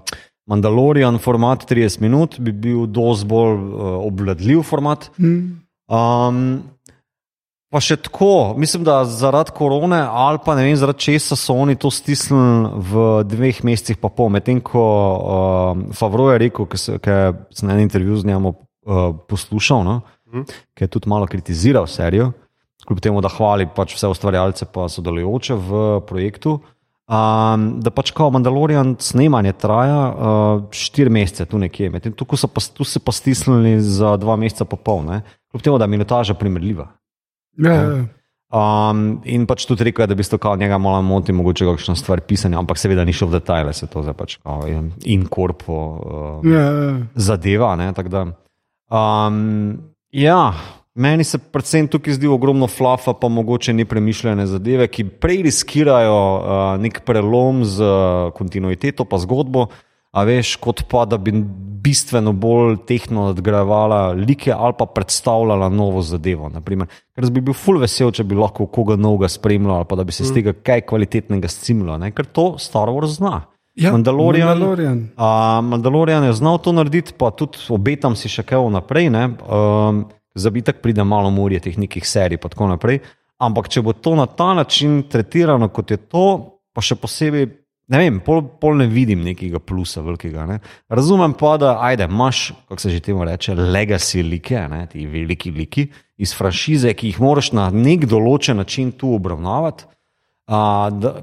Mandalorian format 30 minut, bi bil dosti bolj uh, obvladljiv format. Um, pa še tako, mislim, da zaradi korone ali pa ne vem, zaradi česa so oni to stisnili v dveh mesecih, pa pol. Medtem ko um, Favro je rekel, ki se- ki sem na enem intervjuju z njim uh, poslušal, no, mm. ki je tudi malo kritiziral serijo, kljub temu, da hvali pač vse ustvarjalce in sodelujoče v projektu. Um, da pač kao Mandalorian snemanje traja uh, štiri mesece, tu nekje. Medtem, tu, so pa, tu se pa stisnili za dva meseca popolne, kljub temu, da je minutaža primerljiva. Ja, ja, ja. Um, in pač tudi rekel, da bi to kao njega malo moti, mogoče kakšno stvar pisanja, ampak seveda ni šel v detajle, se to zdaj pač kao in korpo uh, ja, ja. zadeva. Ne, da, um, ja, meni se predvsem tukaj zdi ogromno flafa, pa mogoče nepremišljene zadeve, ki prej riskirajo uh, nek prelom z uh, kontinuiteto, pa zgodbo. A veš, kot pa da bi bistveno bolj tehno nadgrajevala like ali pa predstavljala novo zadevo. Naprimer. Ker bi bil full vesel, če bi lahko koga novega spremljal ali pa da bi se iz tega kaj kvalitetnega scimljal, ker to Star Wars zna. Ja, Mandalorian, Mandalorian. A, Mandalorian je znal to narediti, pa tudi obetam si še kaj vnaprej. Um, Zabitek pride malo morje teh nekih serij in tako naprej. Ampak če bo to na ta način tretirano, kot je to, pa še posebej ne vem, pol, pol ne vidim nekega plusa velikega. Ne. Razumem pa, da ajde, imaš, kako se že temu reče, legacy like, ne, ti veliki liki iz franšize, ki jih moraš na nek določen način tu obravnavati. Uh,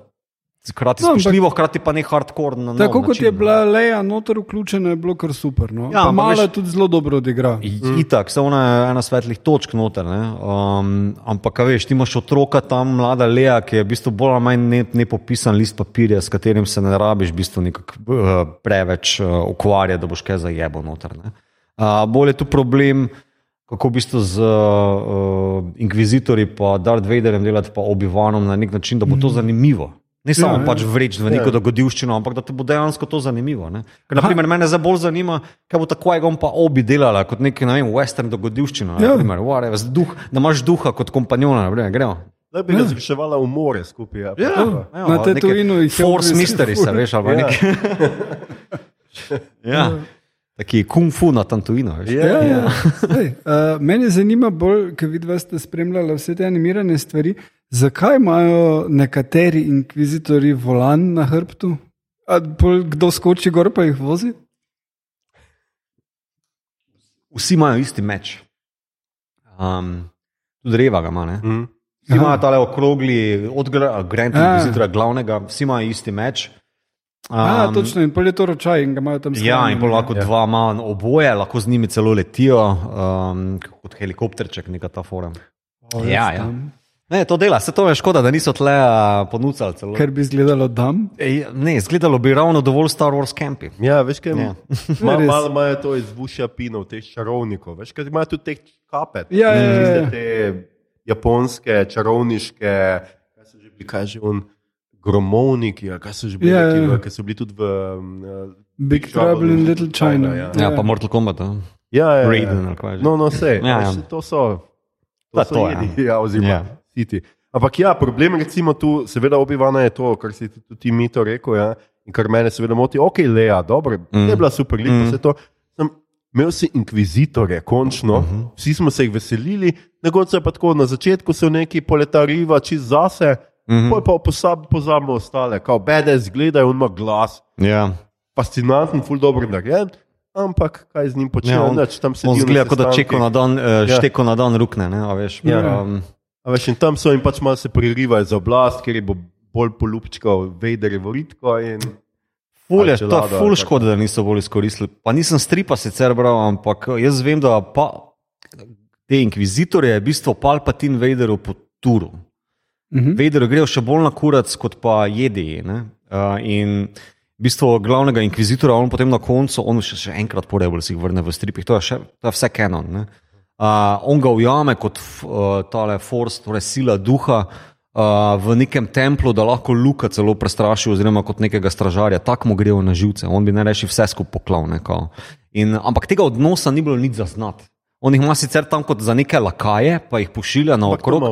Hkrati no, spoštljivo, hkrati pa ne hardcore. Na tako kot način, je bila Leja noter vključena, je bilo kar super. No? Ja, malo je tudi zelo dobro odigrala. Itak, samo ena, ena svetlih točk noter. Um, ampak, veš, ti imaš otroka tam, mlada Leja, ki je v bistvu bolj ali manj ne, ne popisan list papirja, s katerim se ne rabiš v bistvu uh, preveč uh, ukvarjati, da boš kaj zajebo noter. Uh, bolj je tu problem. Kako v bistvu z uh, inkvizitorji, pa Darth Vaderjem delati, pa obivanom na nek način, da bo to mhm. zanimivo. Ne samo ja, pač vreči v neko ja. dogodivščino, ampak da te bo dejansko to zanimivo. Ker, naprimer, mene za bolj zanima, kaj bo tako je on pa obi delala kot neki ne vem, western dogodivščina. Ja. Naprimer, whatever, duh, da imaš duha kot kompanjona. Da bi ga zviševala v more skupaj. Ja, ja, ja, na te tujino jih je. Force mystery, se veš, ali ja. nekaj. ja. Taki kung fu na Tantuino. Ja, ja. ja. uh, mene zanima bolj, ker vidva ste spremljali vse te animirane stvari. Zakaj imajo nekateri inkvizitori volan na hrbtu? A, kdo skoči gor, pa jih vozi? Vsi imajo isti meč. Um, tudi reva ga ima. Mm. Vsi imajo tale okrogli, od Grand Inquisitora, glavnega, vsi imajo isti meč. Um, ja, točno, in pol je to ročaj in ga imajo tam skupaj. Ja, in pol lahko ja. dva imajo oboje, lahko z njimi celo letijo, um, kot helikopterček, neka ta forum. Oh, ja, ja. Ne, to dela, se to je škoda, da niso tle ponudili. Ker bi izgledalo tam? Ne, izgledalo bi ravno dovolj Star Wars campi. Ja, veš, kaj ja. malo mal imajo to izvušja pinov, teh čarovnikov, veš, kaj imajo tudi te kape. Ja, ja, ja, ja. Te japonske, čarovniške, kaj so že bili, kaj že on, gromovniki, kaj so že bili, ja, ja. ki so bili tudi v uh, Big Trouble in Little China. China ja. ja, pa Mortal Kombat. Ja, ja, Raiden, ja. No, no, vse. Ja, ja. To so. To so to, jedi, ja. Ja, oziroma, ja pustiti. Ampak ja, problem recimo tu, seveda, obivana je to, kar si tudi ti mi to rekel. Ja? In kar mene seveda moti, ok, Lea, dobro, mm. je bila super, lepo mm. se to. Sem, imel si inkvizitorje, končno, mm -hmm. vsi smo se jih veselili, na koncu pa tako, na začetku so neki poletariva čist zase, mm -hmm. pa posab, pozabimo ostale, kao bede zgledajo, on ima glas. Yeah. Ja. Fascinanten, ful dobro narejen. Ampak kaj z njim počne? Ja, on, tam se zgleda, kot da čeko na dan, uh, ja. šteko na dan rukne. Ne, veš, ja. um, Veš, tam so jim pač malo se pririvajo za oblast, ker je bo bolj poljubčkal, vejder je voritko. Ful je, to je ful škoda, da niso bolj izkoristili. Pa nisem stripa sicer bral, ampak jaz vem, da pa te inkvizitorje je v bistvu Palpatin Vejderu po turu. Mhm. Vejder grejo še bolj na kurac kot pa jedi. Uh, in v bistvu glavnega inkvizitora, on potem na koncu, on še, še enkrat porebol si jih vrne v stripih. To je, še, to je vse kanon. Ne? Uh, on ga ujame kot uh, tale force, torej sila duha uh, v nekem templu, da lahko Luka celo prestraši, oziroma kot nekega stražarja, tako mu grejo na živce. On bi ne reči vse skupaj poklal. Ampak tega odnosa ni bilo nič zaznati. On jih ima sicer tam kot za neke lakaje, pa jih pošilja na okrog.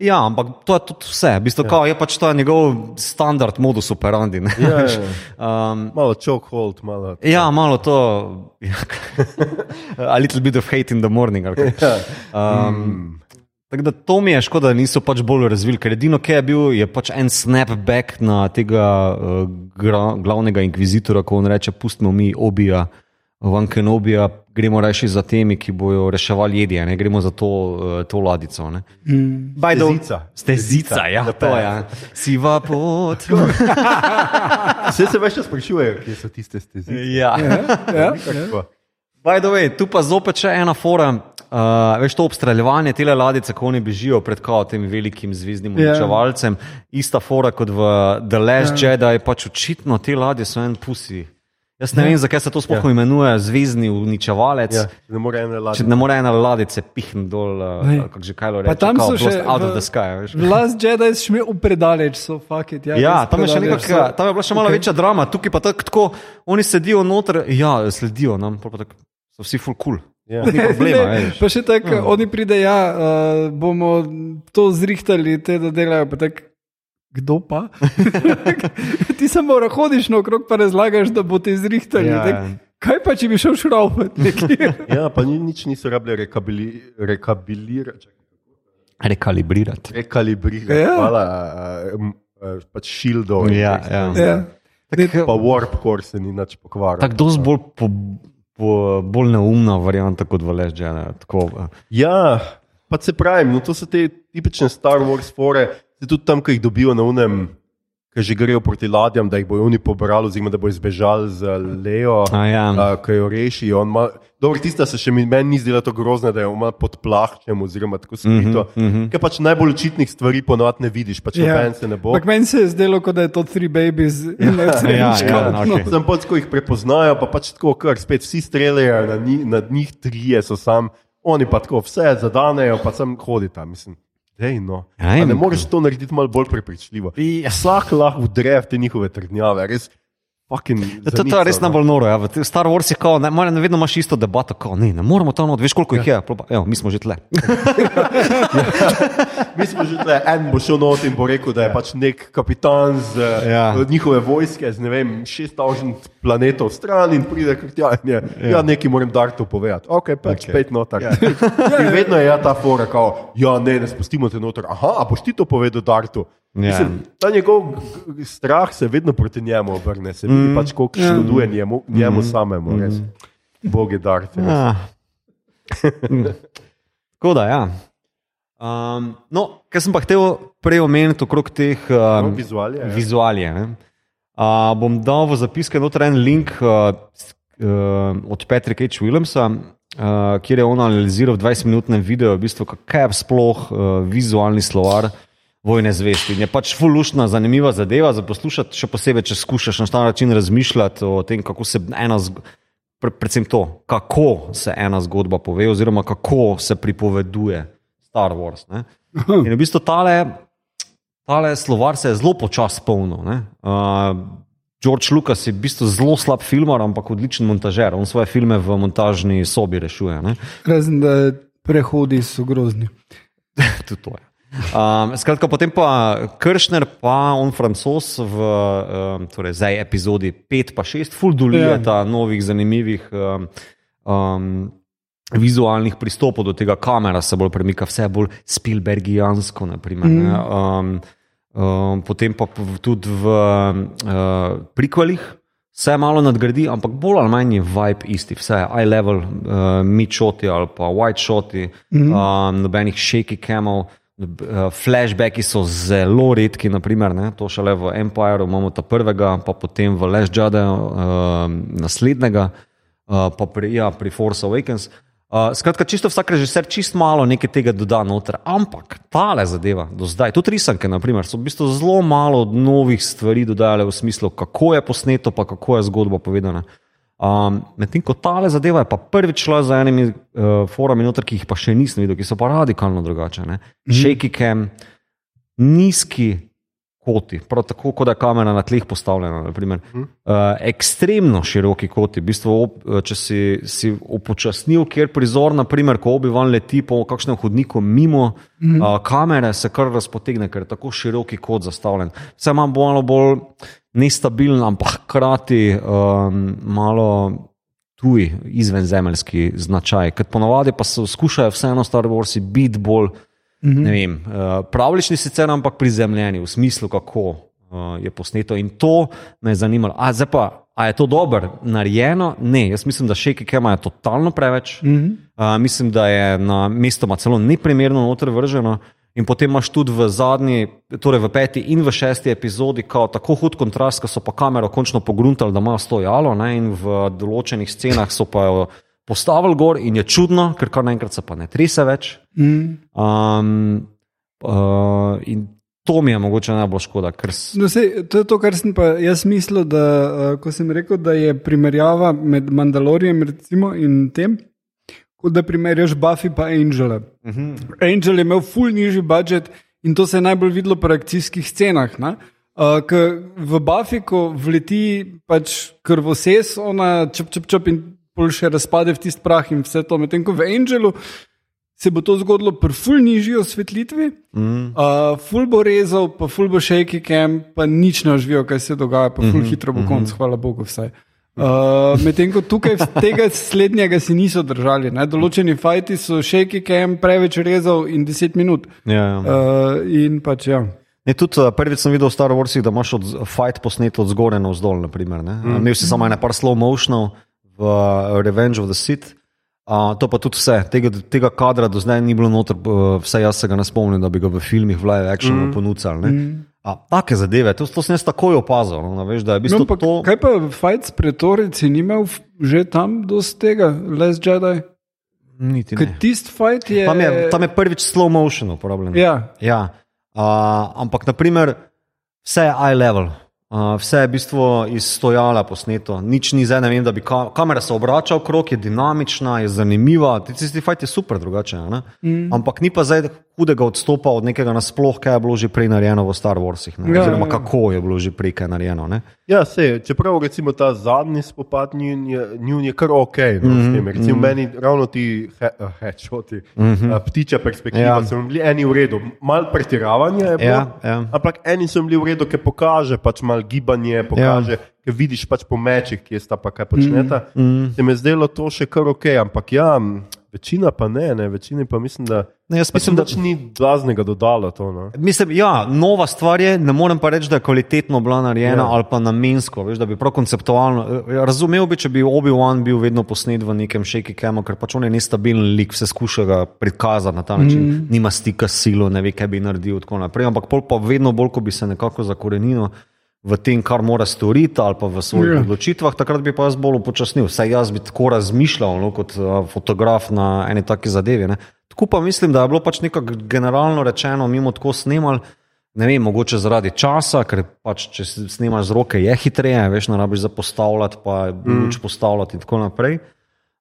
Ja, ampak to je tudi vse. V bistvu, ja. kao, je pač to njegov standard modus operandi. Ja, ja, ja. um, malo chokehold, malo. To. Ja, malo to. A little bit of hate in the morning. Ja. Um, mm. Tako da to mi je škoda, da niso pač bolj razvili, ker edino, ki je bil, je pač en snapback na tega uh, glavnega inkvizitora, ko on reče: Pustimo mi obija van Kenobija, gremo reči za temi, ki bojo reševali jedje, ne gremo za to, uh, to ladico. Ne. Mm. Stezica. Stezica, ja, Lepe. to je. Ja. Siva pot. Vse se več sprašujejo, kje so tiste stezice. ja. Ja, Kako? By the way, tu pa zopet še ena fora. Uh, veš to obstreljevanje te ladice, ko oni bežijo pred kao, tem velikim zvezdnim Ja. uničevalcem. Ista fora kot v The Last ja. Jedi, pač očitno te ladje so en pusi. Jaz ne ja. vem, zakaj se to sploh ja. imenuje zvezdni uničevalec. Ja, ne more Če ladje. ne more ena ladice pihniti dol, uh, kako že kaj reče, tam so še out of the sky. Veš. Last Jedi si šel predaleč, so fuck it. Ja, Ja, tam je, še nekak, so. tam je bila še malo okay. večja drama, tukaj pa tako, tako oni sedijo noter, ja, sledijo nam, pol pa tako, so vsi full cool. Ja. Problema, Ne, pa še tako, uh. oni pridejo, ja, uh, bomo to zrihtali, te da delajo. pa Tak, kdo pa? Ti samo hodiš naokrog, pa razlagaš, da bo te zrihtali. Ja, ja. kaj pa, če bi šel šraufati? ja, pa ni, nič niso rabili rekabili, rekabilirati. Rekalibrirati. Rekalibrirati. Ja. Hvala. Uh, pač šildov. in Ja, ja. stvari. ja. Pa warp core se ni nič pokvaril. Tako dosti bolj, po, po, bolj neumna varianta kot v Leždžene. Ja, pa se pravim, no, to so te tipične Star Wars fore, se tudi tam, ki jih dobijo na unem, ki že grejo proti ladjam, da jih bojo oni pobrali, oziroma da bo izbežal z Leo, A ja. a, ki jo reši. on ima- Dobro, tista se še mi meni ni zdela tako grozna, da je ima pod plahčem, oziroma tako skrito. Mm -hmm. Ker pač najbolj očitnih stvari ponovadi ne vidiš, pač ja. noben se ne bo. Ampak meni se je zdelo, kot da je to Three Babies in ja, Trenčka. ja, okej. Sem pač, ko jih prepoznajo, pa pač tako, kar spet vsi streljajo, na njih, nad njih trije so sam, oni pa tako vse zadanejo, pa sem hodita. Mislim, dej, no. A in- ne moreš to narediti malo bolj prepričljivo. Ja. Vsak lahko vdre v te njihove trdnjave, res. Fucking Ja, To, to je res no. najbolj noro. Ja. V Star Wars je kao, ne, mora- vedno imaš isto debato, kao, ne, ne moramo tam not, veš koliko jih je. Pa, Evo, mi smo že tle. Mi smo že tle, en bo šel not in bo rekel, da je pač nek kapitan z Ja. ja. njihove vojske, z ne vem, 6000 planetov stran in pride k tja je, ja. ja, nekaj moram Dartu povedati. Ok, pač Ok. okay. spet noter. Ja. in vedno je ja ta fora, kao, ja, ne, ne spustimo te noter. Aha, a boš ti to povedal Dartu? Ja. Mislim, ta njegov strah se vedno proti njemu obrne, se vidi mm. pač, koliko škoduje njemu, njemu mm. samemu. Res. Bog je res. Ja. Tako da, ja. Um, no, kar sem pa hotel prej omeniti okrog teh um, No, vizualije, ja. vizualije ne. uh, bom dal v zapiske noter en link uh, uh, od Patrika H. Williamsa, uh, kjer je on analiziral v 20-minutnem videu, v bistvu, kaj je sploh uh, vizualni slovar. Vojne zvesti. Je pač fulušna, zanimiva zadeva za poslušati, še posebej, če skušaš na ta način razmišljati o tem, kako se ena zgodba pre, predvsem to, kako se ena zgodba pove, oziroma kako se pripoveduje Star Wars. Ne? In v bistvu tale, tale slovar se je zelo počasi polnil. Uh, George Lucas je v bistvu zelo slab filmar, ampak odličen montažer. On svoje filme v montažni sobi rešuje. Ne? Razen da prehodi so grozni. Tudi to je. Um, skratka, potem pa Kršner, pa on francos v um, torej zdaj epizodi 5 pa 6, full dulijata ja. novih zanimivih um, um, vizualnih pristopov do tega, kamera se bolj premika, vse bolj Spielbergijansko. Naprimer, mm. um, um, potem pa tudi v uh, prikvalih. Vse malo nadgradi, ampak bolj ali manj je vibe isti, vse je eye level, uh, mid shoti ali pa white shoti, mm -hmm. um, nobenih shaky camel. Uh, flashbacki so zelo redki, naprimer, ne, to šele v Empireu imamo ta prvega, pa potem v Last Jedi uh, naslednjega, uh, pa pri, ja, pri Force Awakens. Uh, skratka, čisto vsak režiser čist malo nekaj tega doda noter, ampak tale zadeva do zdaj, tudi risanke, naprimer, so v bistvu zelo malo novih stvari dodajale v smislu, kako je posneto, pa kako je zgodba povedana. Um, Medtem ko tale zadeva je pa prvič šla za enimi uh, forami, noter, ki jih pa še nisem videl, ki so pa radikalno drugačne. Mm. Shaky cam, nizki koti, prav tako, kot je kamera na tleh postavljena. naprimer. Uh, ekstremno široki koti, v bistvu, ob, eh, če si, si upočasnil, kjer prizor, naprimer, ko obivan leti po kakšnem hodniku mimo mm. uh, kamere, se kar razpotegne, ker je tako široki kot zastavljen. Vse ima malo bolj nestabilen, ampak hkrati um, malo tuj, izvenzemeljski značaj. Ker ponavadi pa se skušajo vseeno Star Warsi biti bolj. Ne vem, uh, pravlični sicer, ampak prizemljeni v smislu, kako uh, je posneto. In to me je zanimalo. A zdaj pa, A je to dobro narejeno? Ne, jaz mislim, da šejki kema je totalno preveč. Mm -hmm. uh, mislim, da je na mestoma celo neprimerno noter vrženo. In potem imaš tudi v zadnji, torej v peti in v šesti epizodi, tako hud kontrast, ko so pa kamero končno pogruntali, da imajo stojalo, ne, in v določenih scenah so pa jo postavili gor, in je čudno, ker kar naenkrat se pa ne trese več. Mm. Um, uh, in To mi je mogoče najbolj škoda. S... No, sej, to je to, kar sem pa jaz mislil, da uh, ko sem rekel, da je primerjava med Mandalorijem in tem, kot da primerjaš Buffy in Angela. Uh mhm. -huh. Angel je imel ful nižji budžet in to se je najbolj videlo po akcijskih scenah. Uh, v Buffy, ko vleti pač krvoses, ona čep, čep, čep in pol še razpade v tisti prah in vse to, medtem ko v Angelu se bo to zgodilo pri ful nižji osvetlitvi, mm. uh, ful bo rezal, pa ful bo shaky cam, pa nič ne živijo, kaj se dogaja, pa ful mm -hmm. hitro bo konc, mm -hmm. hvala Bogu. Vsaj. Uh, Medtem ko tukaj tega slednjega si niso držali. Ne? Določeni fajti so shaky cam preveč rezal in 10 minut. Ja, ja. Uh, in pač ja. Ne, tudi uh, prvič sem videl v Star Warsih, da imaš od, fight posnet od zgoraj na vzdolj. Mm. Imel si samo ene par slow motionov v uh, Revenge of the Sith. Uh, to pa tudi vse, tega, tega kadra do zdaj ni bilo noter, vse jaz se ga ne spomnim, da bi ga v filmih v live actionu mm. ponudili. Mm. Take zadeve, to, to sem jaz takoj opazil. No, veš, no, pa, to... Kaj pa Fajc pretorici ni imel že tam dosti tega, Les Jedi? Niti ne. Tisti fajt je... Tam, je. tam je prvič slow motion uporabljen. Ja. ja. Uh, ampak, naprimer, vse je eye level. Uh, vse je v bistvu iz stojala posneto, nič ni zdaj, ne vem, da bi ka kamera se obračala okrog, je dinamična, je zanimiva, ti ti fajti je super drugače. Mm. Ampak ni pa zdaj hudega odstopa od nekega nasploh, kaj je bilo že prej narejeno v Star Warsih, ja, oziroma ja, ja. kako je bilo že prej kaj narejeno. Ne? Ja, se, čeprav recimo ta zadnji spopad njun je, njun je kar ok. No, mm -hmm. Recimo mm -hmm. meni ravno ti hečoti, he, mm -hmm. ptiča perspektiva, ja. so bili eni v redu, mal pretiravanje je bilo, ja, ja. ampak eni so bili v redu, ki pokaže pač mal gibanje, pokaže. Ja. Vidiš pač po mečih, ki je sta pa kaj počneta. Mm -hmm. Se mi je zdelo to še kar ok, ampak ja, Večina pa ne, ne. večina pa mislim, da ne, pač mislim, da ni blaznega dodala to. No. Mislim, ja, nova stvar je, ne morem pa reči, da je kvalitetno bila narejena ja. ali pa namensko, veš, da bi prav konceptualno. Eh, razumel bi, če bi Obi-Wan bil vedno posnet v nekem shaky camu, ker pač on je nestabilen lik, vse skuša ga prikazati na ta način, mm. nima stika s silo, ne ve, kaj bi naredil. Ampak pol pa vedno bolj, ko bi se nekako zakorenil v tem, kar mora storiti, ali pa v svojih yeah. Ja. odločitvah, takrat bi pa jaz bolj upočasnil. Vsaj jaz bi tako razmišljal no, kot uh, fotograf na eni taki zadevi. Ne. Tako pa mislim, da je bilo pač nekako generalno rečeno, mimo tako snimali. Ne vem, mogoče zaradi časa, ker pač, če snimaš z roke, je hitreje, veš, ne rabiš zapostavljati, pa mm. luč postavljati in tako naprej.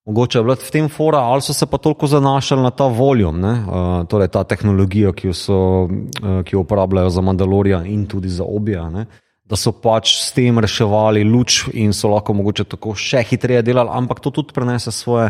Mogoče je bilo v tem fora, ali so se pa toliko zanašali na ta voljo, uh, torej ta tehnologijo, ki jo, so, uh, ki jo uporabljajo za Mandalorian in tudi za Obija. Uh, da so pač s tem reševali luč in so lahko mogoče tako še hitreje delali, ampak to tudi prenese svoje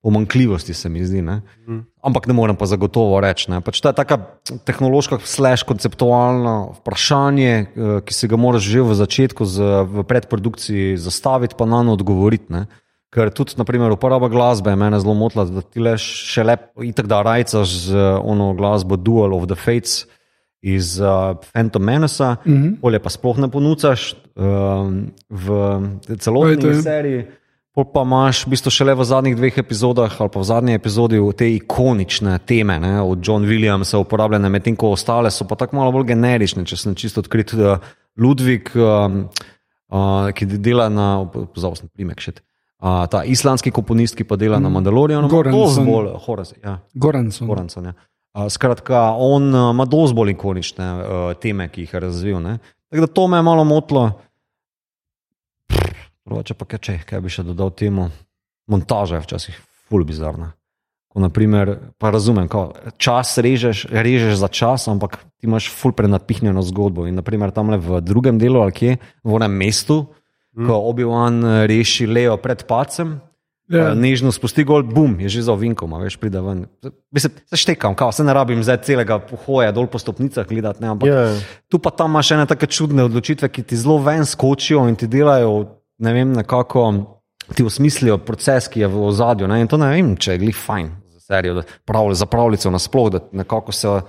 pomankljivosti, se mi zdi. Ne? Mm. Ampak ne morem pa zagotovo reči. Pač to je tako tehnološko, slash konceptualno vprašanje, eh, ki si ga moraš že v začetku, z, v predprodukciji zastaviti, pa na no odgovoriti. Ne? Ker tudi, naprimer, uporaba glasbe je meni zelo motila, da ti le še lepo, itak da rajcaš z ono glasbo Duel of the Fates iz uh, Phantom Menace, mm -hmm. polje pa sploh ne ponucaš uh, v celotni seriji. Pol pa imaš v bistvu šele v zadnjih dveh epizodah ali pa v zadnji epizodi te ikonične teme, ne, od John Williamsa uporabljene, medtem ko ostale so pa tako malo bolj generične, če sem čisto odkrit. Uh, Ludvik, um, uh, ki dela na, pozval sem primek še. Uh, ta islandski komponist, ki pa dela mm. na Mandalorianu, Goranson. Bolj, Horaz, ja. Goranson. Goranson ja. Skratka, on ima dosti bolj ikonične uh, teme, ki jih je razvil. Ne? Tako da to me je malo motilo. Če pa kaj, kaj bi še dodal temu, montaža je včasih ful bizarna. Ko, naprimer, pa razumem, ko čas režeš, režeš za čas, ampak ti imaš ful prenapihnjeno zgodbo. In naprimer tam le v drugem delu, ali kje, v enem mestu, mm. ko Obi-Wan reši Leo pred pacem, Ja. Nežno spusti gol, bum, je že za ovinkom, veš, pride ven. Se štekam, kao, se ne rabim zdaj celega hoja dol po stopnicah gledati, ampak ja. tu pa tam imaš ene take čudne odločitve, ki ti zelo ven skočijo in ti delajo, ne vem, nekako ti osmislijo proces, ki je v ozadju. In to ne vem, če je glih fajn za serijo, da pravijo za pravljico nasploh, da nekako se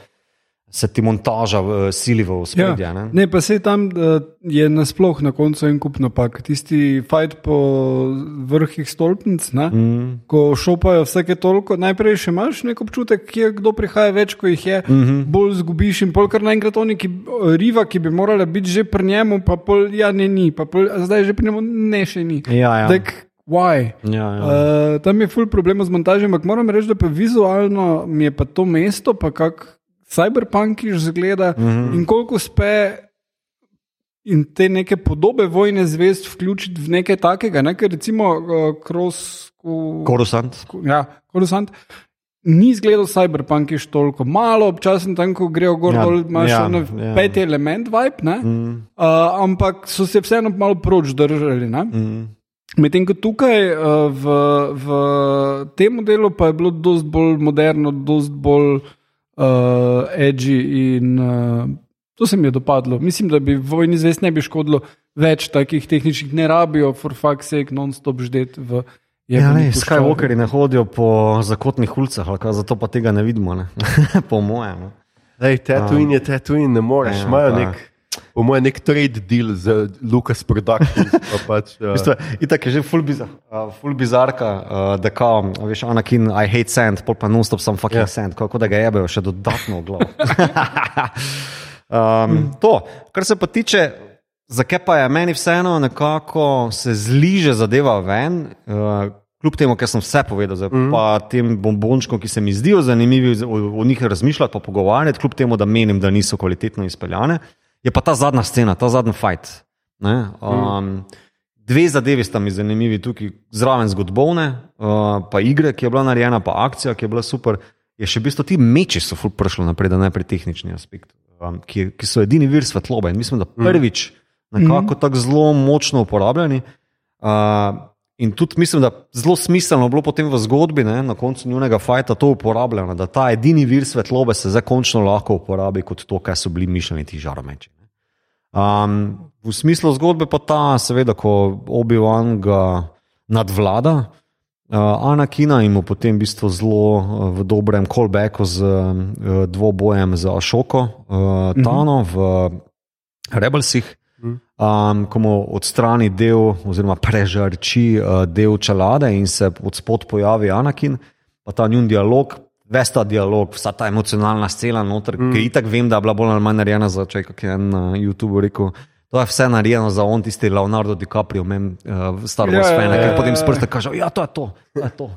se ti montaža v, sili v spredje. Ja. ne. Ne, pa se tam uh, je nasploh na koncu en kup napak. Tisti fajt po vrhih stolpnic, ne, mm. ko šopajo vsake toliko, najprej še imaš nek občutek, kje kdo prihaja več, ko jih je, mm -hmm. bolj zgubiš in pol kar naenkrat oni, ki, riva, ki bi morala biti že pri njemu, pa pol, ja, ne, ni, pa pol, zdaj že pri njemu ne, še ni. Ja, ja. Tak, why? Ja, ja. Uh, tam je ful problem z montažem, ampak moram reči, da pa vizualno mi je pa to mesto, pa kako cyberpunkiš zgleda mm -hmm. in koliko uspe. In te neke podobe vojne zvezd vključiti v nekaj takega, ne? ker recimo uh, Kroos. Korusant. Ja, Korusant. Ni izgledal cyberpunkiš toliko, malo občasno tam, ko grejo gor, Ja, dol, imaš ja, ja, peti element, vibe, ne? Mm, uh, ampak so se vseeno malo proč držali. Ne? mm. Medtem ko tukaj uh, v, v tem modelu pa je bilo dosti bolj moderno, dosti bolj uh, edgy in uh, to se mi je dopadlo. Mislim, da bi vojni zvest ne bi škodilo več takih tehničnih, ne rabijo for fuck's sake non-stop ždeti v. Ja, ne. Skywalkeri ne hodijo po zakotnih ulicah, zato pa tega ne vidimo, ne? po mojem. no. Ej, Tatooine je Tatooine, ne moreš. Ja, Imajo pa- nek, po mojem, nek trade deal z Lucas Productions. pa Pač, uh, V bistvu, Itak je že full, bizar, uh, full bizarka, uh, da kao, veš, Anakin, I hate sand, pol pa non-stop sam fucking Ja. yeah. sand, kako da ga jebejo še dodatno v glavo. um, to, kar se pa tiče, zakaj pa je meni vseeno nekako se zliže zadeva ven. Uh, Kljub temu, ker sem vse povedal, zdaj, mm. pa tem bombončkom, ki se mi zdijo zanimivi, o, o njih razmišljati, pa pogovarjati, kljub temu, da menim, da niso kvalitetno izpeljane, je pa ta zadnja scena, ta zadnji fight. ne. Um, Dve zadevi sta mi zanimivi tukaj, zraven zgodovine, uh, pa igre, ki je bila narejena, pa akcija, ki je bila super. Je še v bistvu ti meči so ful prišli naprej, da najprej tehnični aspekt, um, ki, ki so edini vir svetlobe. In mislim, da prvič nekako tako zelo močno uporabljeni. Uh, in tudi mislim, da zelo smiselno bilo potem v zgodbi, ne, na koncu njunega fajta to uporabljeno, da ta edini vir svetlobe se zdaj končno lahko uporabi kot to, kar so bili mišljeni ti žaromeči. Um, v smislu zgodbe pa ta, seveda, ko Obi-Wan ga nadvlada, uh, Anakina in mu potem v bistvu zelo uh, v dobrem callbacku z uh, dvobojem z Ašoko, uh, Tano v Rebelsih, um, ko mu odstrani del, oziroma prežarči uh, del čelade in se od spod pojavi Anakin, pa ta njun dialog. Ves ta dialog, vsa ta emocionalna scena, noter, mm. ki itak vem, da je bila bolj ali manj narejena za če, kako je en na YouTubu rekel. To je vse narejeno za on, tisti Leonardo DiCaprio, mem, uh, Star Wars Ja, ja, ja, fan, ja, ki ja, potem ja. s prsta kaže: Ja, to je to. to, je to.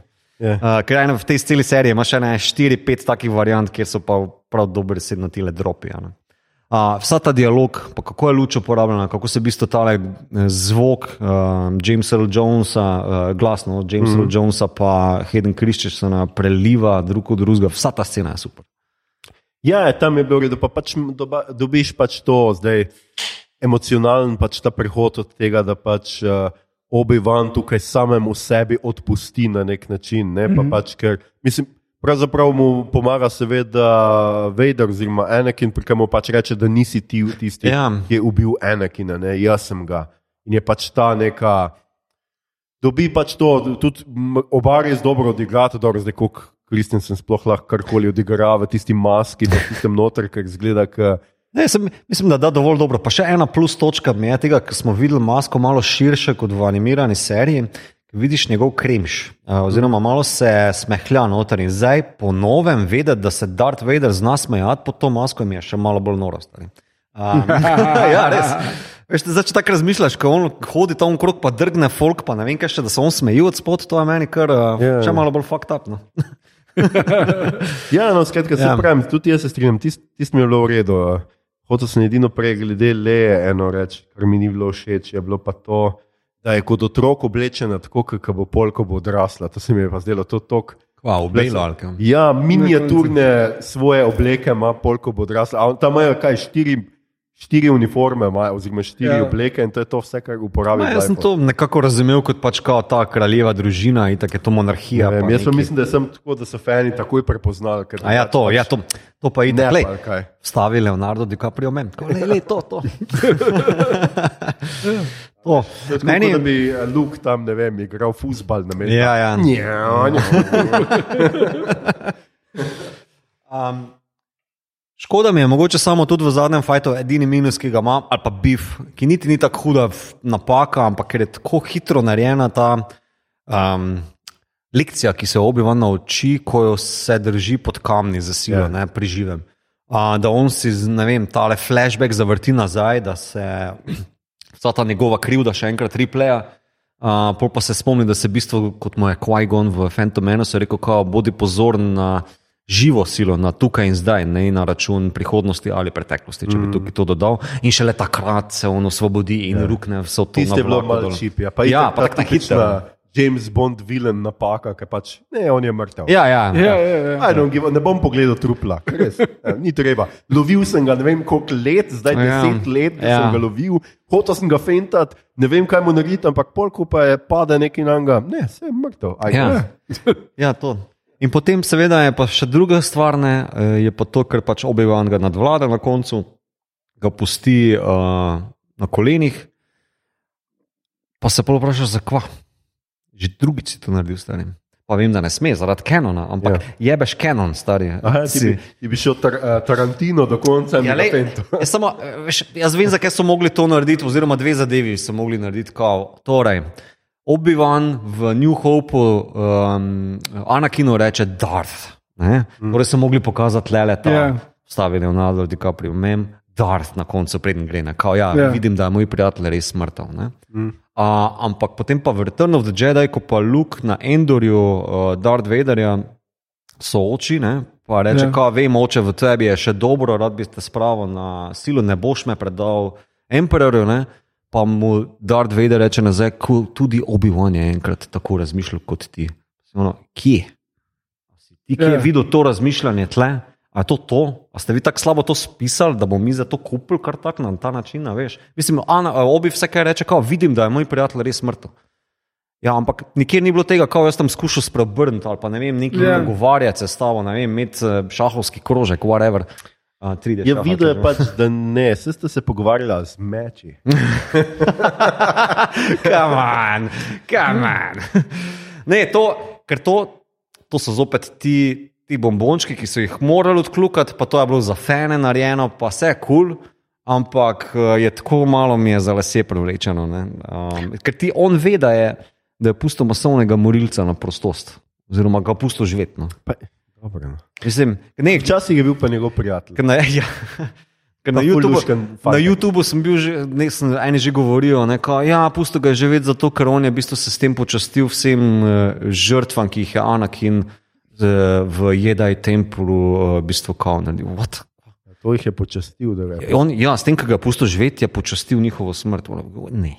Ja. Uh, ker ene v tej celi seriji imaš še ne 4-5 takih variant, kjer so pa prav dobri sedno tile dropi. a ne. Uh, vsa ta dialog, kako je luč uporabljena, kako se v bistvu ta zvok uh, Jamesa Earl Jonesa, uh, glasno Jamesa mm. Earl Jonesa, pa Hayden Christiansona preliva drug od drugega, vsa ta scena je super. Ja, tam je bilo redo, pa pač doba, dobiš pač to zdaj emocionalen pač ta prehod od tega, da pač uh, Obi-Wan tukaj samemu sebi odpusti na nek način. Ne? Pa pač, ker, mislim, pravzaprav mu pomaga seveda Vader oziroma Anakin, pri katerem pač reče, da nisi ti tisti, Ja. ki je ubil Anakina, ne? jaz sem ga. In je pač ta neka. Dobi pač to, tudi oba res dobro odigrata, dobro zdaj kot Kristjansen sploh lahko karkoli odigra v tisti maski, da tistem noter, ker zgleda, Ne, sem, mislim, da da dovolj dobro. Pa še ena plus točka mi je tega, ker smo videli masko malo širše kot v animirani seriji. Vidiš njegov kremš, uh, oziroma malo se smehlja noter in zdaj po novem vedeti, da se Darth Vader zna smejati pod to masko, mi je še malo bolj noro. stari. Um, ja, res. Veš, zdaj, če tako razmišljaš, ko on hodi tam okrog, pa drgne folk, pa ne vem, kaj še, da se on smeji od spod, to je meni kar uh, Ja, še ja. malo bolj fucked up. No. Ja, no, skratka, se Ja. pravim, tudi jaz se strinjam, tisto tist mi je bilo v redu. Hotel sem edino prej glede le eno reči, kar mi ni bilo všeč, je bilo pa to, da je kot otrok oblečena tako, kot bo polko bo odrasla. To se mi je pa zdelo to tok. Wow, belo. Ja, miniaturne svoje obleke ima polko bo odrasla. A on- Tam imajo kaj štiri. Štiri uniforme, imajo, oziroma štiri Ja. obleke, in to je to vse, kar uporabljajo. Ma, jaz sem to nekako razumel kot pač kao ta kraljeva družina in tako je to monarhija. Ja, pa jaz neki- mislim, da, sem tako, da so fani takoj prepoznali. A ja, to, ja, to, to pa ide. Ne, kaj. Stavi Leonardo DiCaprio men. Tako, lej, lej, to, to. je Tako, Meni, Meni... da bi eh, Luke tam, ne vem, igral fusbal na meni. ja, ja. Ja, ja. Um, Škoda mi je mogoče samo tudi v zadnjem fajtu, edini minus, ki ga ima, ali pa bif, ki niti ni tako huda napaka, ampak ker je tako hitro narejena ta um, lekcija, ki se obiva nauči, ko jo se drži pod kamni za silo, Ja. yeah. ne pri živem. Uh, da on si, ne vem, tale flashback zavrti nazaj, da se vsa ta njegova krivda še enkrat repleja. Uh, pol pa se spomni, da se v bistvu, kot mu je Qui-Gon v Phantom Menace rekel, kao, bodi pozoren na živo silo, na tukaj in zdaj, ne na račun prihodnosti ali preteklosti, če bi tukaj to dodal. In šele takrat se on osvobodi in ja. rukne vse to. Tisti na je bilo malo dol. čip. Ja, pa ja, pa ta tako tipična hitro. James Bond vilen napaka, ki pač ne, on je mrtev. Ja, ja. Ja, ja, ja. I don't give a- Ne bom pogledal trupla, res, eh, ni treba. Lovil sem ga ne vem koliko let, zdaj Ja. deset let, da Ja. sem ga lovil, hotel sem ga fentati, ne vem kaj mu narediti, ampak polko pa je pade nekaj na njega, ne, se je mrtev. Aj, Ja. eh. Ja, to. In potem, seveda, je pa še druga stvar, ne, eh, je pa to, ker pač obivan ga nadvlada na koncu, ga pusti uh, na kolenih, pa se pa vpraša, zakva. Že drugič si to naredil, starim. Pa vem, da ne sme, zaradi kanona, ampak ja. jebeš kanon, stari. Aha, ti, bi, ti bi šel tar, uh, Tarantino do konca in Ja, lej, jaz, samo, eh, veš, jaz vem, zakaj so mogli to narediti, oziroma dve zadevi so mogli narediti. Kao. Torej, Obi-Wan v New Hopeu, um, Anakinu reče Darth. Ne? Torej so mogli pokazati le le ta, Ja. yeah. stavi Leonardo DiCaprio, mem, Darth na koncu, preden gre. ne. Kao, ja, Ja. yeah. Vidim, da je moj prijatelj res mrtev. ne. Uh, ampak potem pa v Return of the Jedi, ko pa Luke na Endorju, uh, Darth Vaderja sooči, ne, pa reče, Ja. ja. vem, oče v tebi je še dobro, rad bi te spravil na silo, ne boš me predal Emperorju. Ne, pa mu Darth Vader reče nazaj, "Cool, tudi Obi-Wan je enkrat tako razmišljal kot ti. Ono, kje? Si Ti, ki je Ja. videl to razmišljanje tle, a je to to? A ste vi tako slabo to spisali, da bomo mi za to kupili kar tak na ta način, a veš? Mislim, Ana, a Obi vse kaj reče, kao, vidim, da je moj prijatelj res mrtev. Ja, ampak nikjer ni bilo tega, kako jaz tam skušal spreobrniti ali pa ne vem, nekaj Ja. yeah. pogovarjati se s tabo, ne vem, imeti eh, šahovski krožek, whatever. Uh, 3D Ja, videl je pač, da ne, se ste se pogovarjali z meči. Come on, come on. Ne, to, ker to, to so zopet ti, ti bombončki, ki so jih morali odkljukati, pa to je bilo za fene narejeno, pa vse kul. Cool, ampak eh, je tako malo mi je za lase privlečeno. ne. Um, ker ti on ve, da je, da je pusto masovnega morilca na prostost, oziroma ga pusto živeti. No. Mislim, ne, Včasih je bil pa njegov prijatelj. Na, ja, na, luškan na. YouTubu sem bil že, ne, sem, eni že govorijo, da ja, pusto ga je živeti zato, ker on je v bistvu se s tem počastil vsem uh, žrtvam, ki jih je Anakin uh, v Jedaj templu uh, v bistvu kao naredil. What? To jih je počastil, da je. On, ja, s tem, ki ga je pusto živeti, je počastil njihovo smrt. Ne.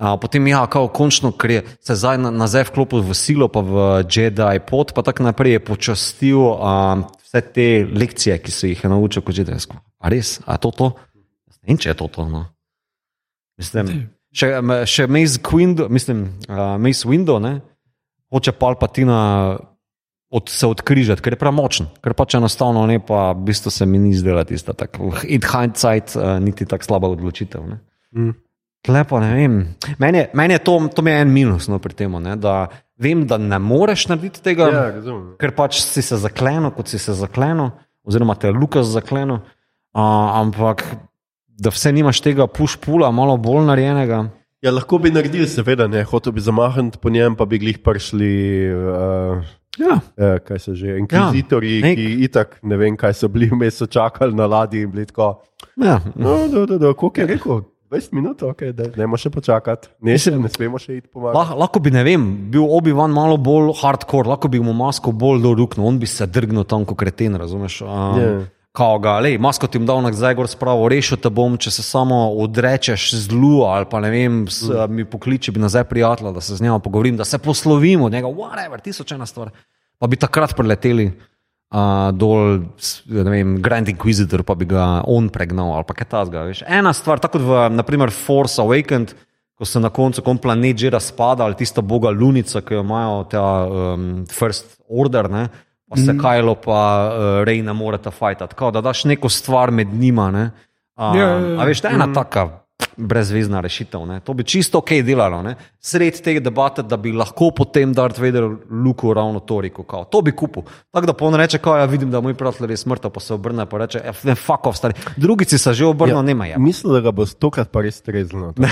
A, potem, ja, kao, končno, ker je se zdaj na- nazaj vklopil v silo, pa v Jedi pot, pa tako naprej je počastil a, vse te lekcije, ki so jih je naučil kot Jedi. A res, a to to? Ne vem, če je to to. No. Mislim, še, še Mace Window, mislim, uh, Mace Window, ne, hoče Palpatina od, se odkrižati, ker je premočen, ker pač enostavno ne, pa v bistvu se mi ni zdela tista tako, in hindsight, uh, niti tako slaba odločitev. Ne. Mm. Lepo, ne vem. Meni je, meni je to, to mi je en minus no, pri tem, ne, da vem, da ne moreš narediti tega, Ja, razumem. ker pač si se zaklenil, kot si se zaklenil, oziroma te je Lukas zaklenil, uh, ampak da vse nimaš tega push-pula, malo bolj narejenega. Ja, lahko bi naredili, seveda, ne, hotel bi zamahniti po njem, pa bi glih prišli, uh, Ja. uh, kaj so že, inkvizitorji, Ja, nek- ki itak ne vem, kaj so bili, vmes so čakali na ladji in bili tako. Ja. No, da, da, da, koliko je rekel? 20 minut, okay, da ne moremo še počakati, ne, še, ne smemo še iti pomagati. Lah, lahko bi, ne vem, bil Obi-Wan malo bolj hardcore, lahko bi mu masko bolj doruknil, on bi se drgnil tam kot kreten, razumeš? Um, Ja. Kao ga, lej, masko ti jim dal nazaj, gor spravo, rešil te bom, če se samo odrečeš zlu ali pa ne vem, s, mi pokliči bi nazaj prijatelja, da se z njim pogovorim, da se poslovimo od njega, whatever, tisoč ena stvar. Pa bi takrat preleteli uh, dol, ne vem, Grand Inquisitor, pa bi ga on pregnal ali pa kaj tasga. Ena stvar, tako kot v naprimer Force Awakened, ko se na koncu kon planet že razpada ali tista boga Lunica, ki jo imajo ta um, First Order. Ne? Pa se Kajlo, pa uh, Rej ne morete fajtati. Tako da daš neko stvar med njima. Ne? A, Ja, ja, ja. a veš, ta ena taka brezvezna rešitev. Ne. To bi čisto ok delalo. Ne. Sred te debate, da bi lahko potem Darth Vader Luku ravno to rekel. Kao. To bi kupil. Tako da pa on reče, kao, ja vidim, da moj prijatelj je smrta, pa se obrne in reče, "Eh, ne, fuck off, stari. Drugi si se že obrnil, ja, nema ja. Mislim, da ga bo stokrat pa res trezno.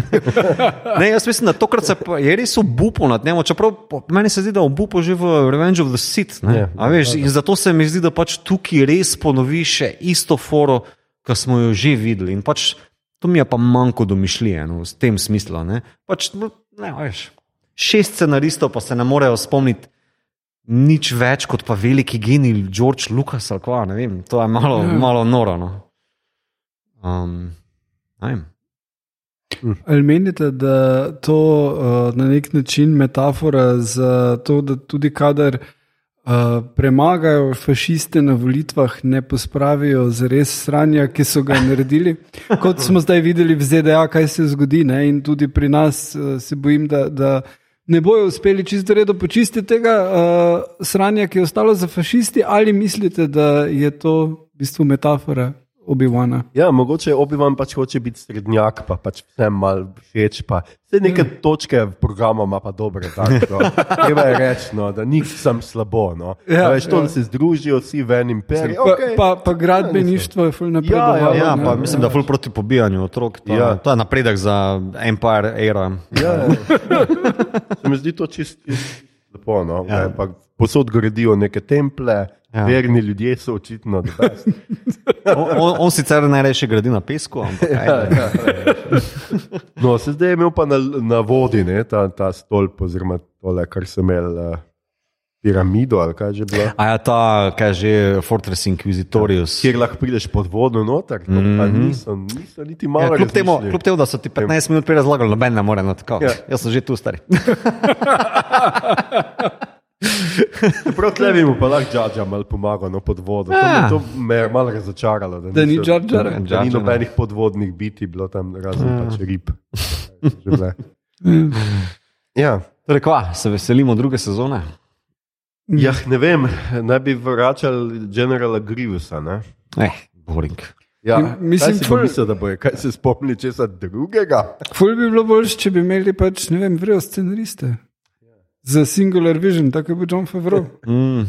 Ne, jaz mislim, da tokrat se pa je res obupal nad njim. Čeprav meni se zdi, da je obupal že v Revenge of the Sith. ne. Ja, A veš, in zato se mi zdi, da pač tukaj res ponovi še isto foro, ki smo jo že videli. In pač to mi je pa manjko domišljije, no, v tem smislu. Ne. Pač, no, ne, veš, šest scenaristov pa se ne morejo spomniti. Nič več kot pa veliki genij George Lucas ali kva, ne vem, to je malo, Ja. malo noro. No. Um, vem. Ali menite, da to uh, na nek način metafora za to, da tudi kadar uh, premagajo fašiste na volitvah, ne pospravijo za res sranja, ki so ga naredili? Kot smo zdaj videli v ZDA, kaj se zgodi, ne? in tudi pri nas uh, se bojim, da. da Ne bojo uspeli čisto redo počistiti tega uh, sranja, ki je ostalo za fašisti, ali mislite, da je to v bistvu metafora Obi-Wana? Ja, mogoče Obi-Wan pač hoče biti srednjak, pa pač vsem malo všeč. Pa. Vse neke Mm. točke v programu ima pa dobre. tako, No. Treba je reči, no, da nič sem slabo. No. Ja, Ja, veš, to, ja. da se združijo vsi v enem imperiju. Pa, Okay. pa, pa gradbeništvo je fulno napredovalo. Ja, ne. pa mislim, da je ful proti pobijanju otrok. To, Ja. ja. to je napredek za Empire era. Ja, ja. Se mi zdi to čisto čist lepo. No? Ja. Ja. Posod gradijo neke temple, Ja. ja. verni ljudje so očitno. On, on, on sicer najrajši gradi na pesku, ampak Ja, ajde. ja, ja. No, se zdaj je imel pa na, na vodi ne, ta, ta stolp, oziroma tole, kar so imeli uh, piramido ali kaj že bilo. A ja, ta, kaj že, Fortress Inquisitorius. Kjer lahko prideš pod vodo noter, to mm -hmm. niso, niso niti malo. Ja, kljub, temu, kljub temu, da so ti 15 minut prej razlagali, noben ne more. No, tako. Ja. Jaz sem že tu star. Prav tle bi mu pa lahko Džadža malo pomagal no, pod vodo. Ja. Ja. To, me, to me je malo razočaralo. Da ni niso-? Da ni Jar Jara. nobenih podvodnih biti, bilo tam razen ja. pač rib. Bile. Ja. Torej, kva, se veselimo druge sezone? ja, ne vem, naj bi vračali generala Grievousa. Ne? Eh, boring. Ja, Ja, mislim, ful- mislil, da bo kaj se spomnili česa drugega? Ful bi bilo boljše, če bi imeli pač, ne vem, vrejo scenariste. Za Singular Vision, tako je bil John Favreau. Mm.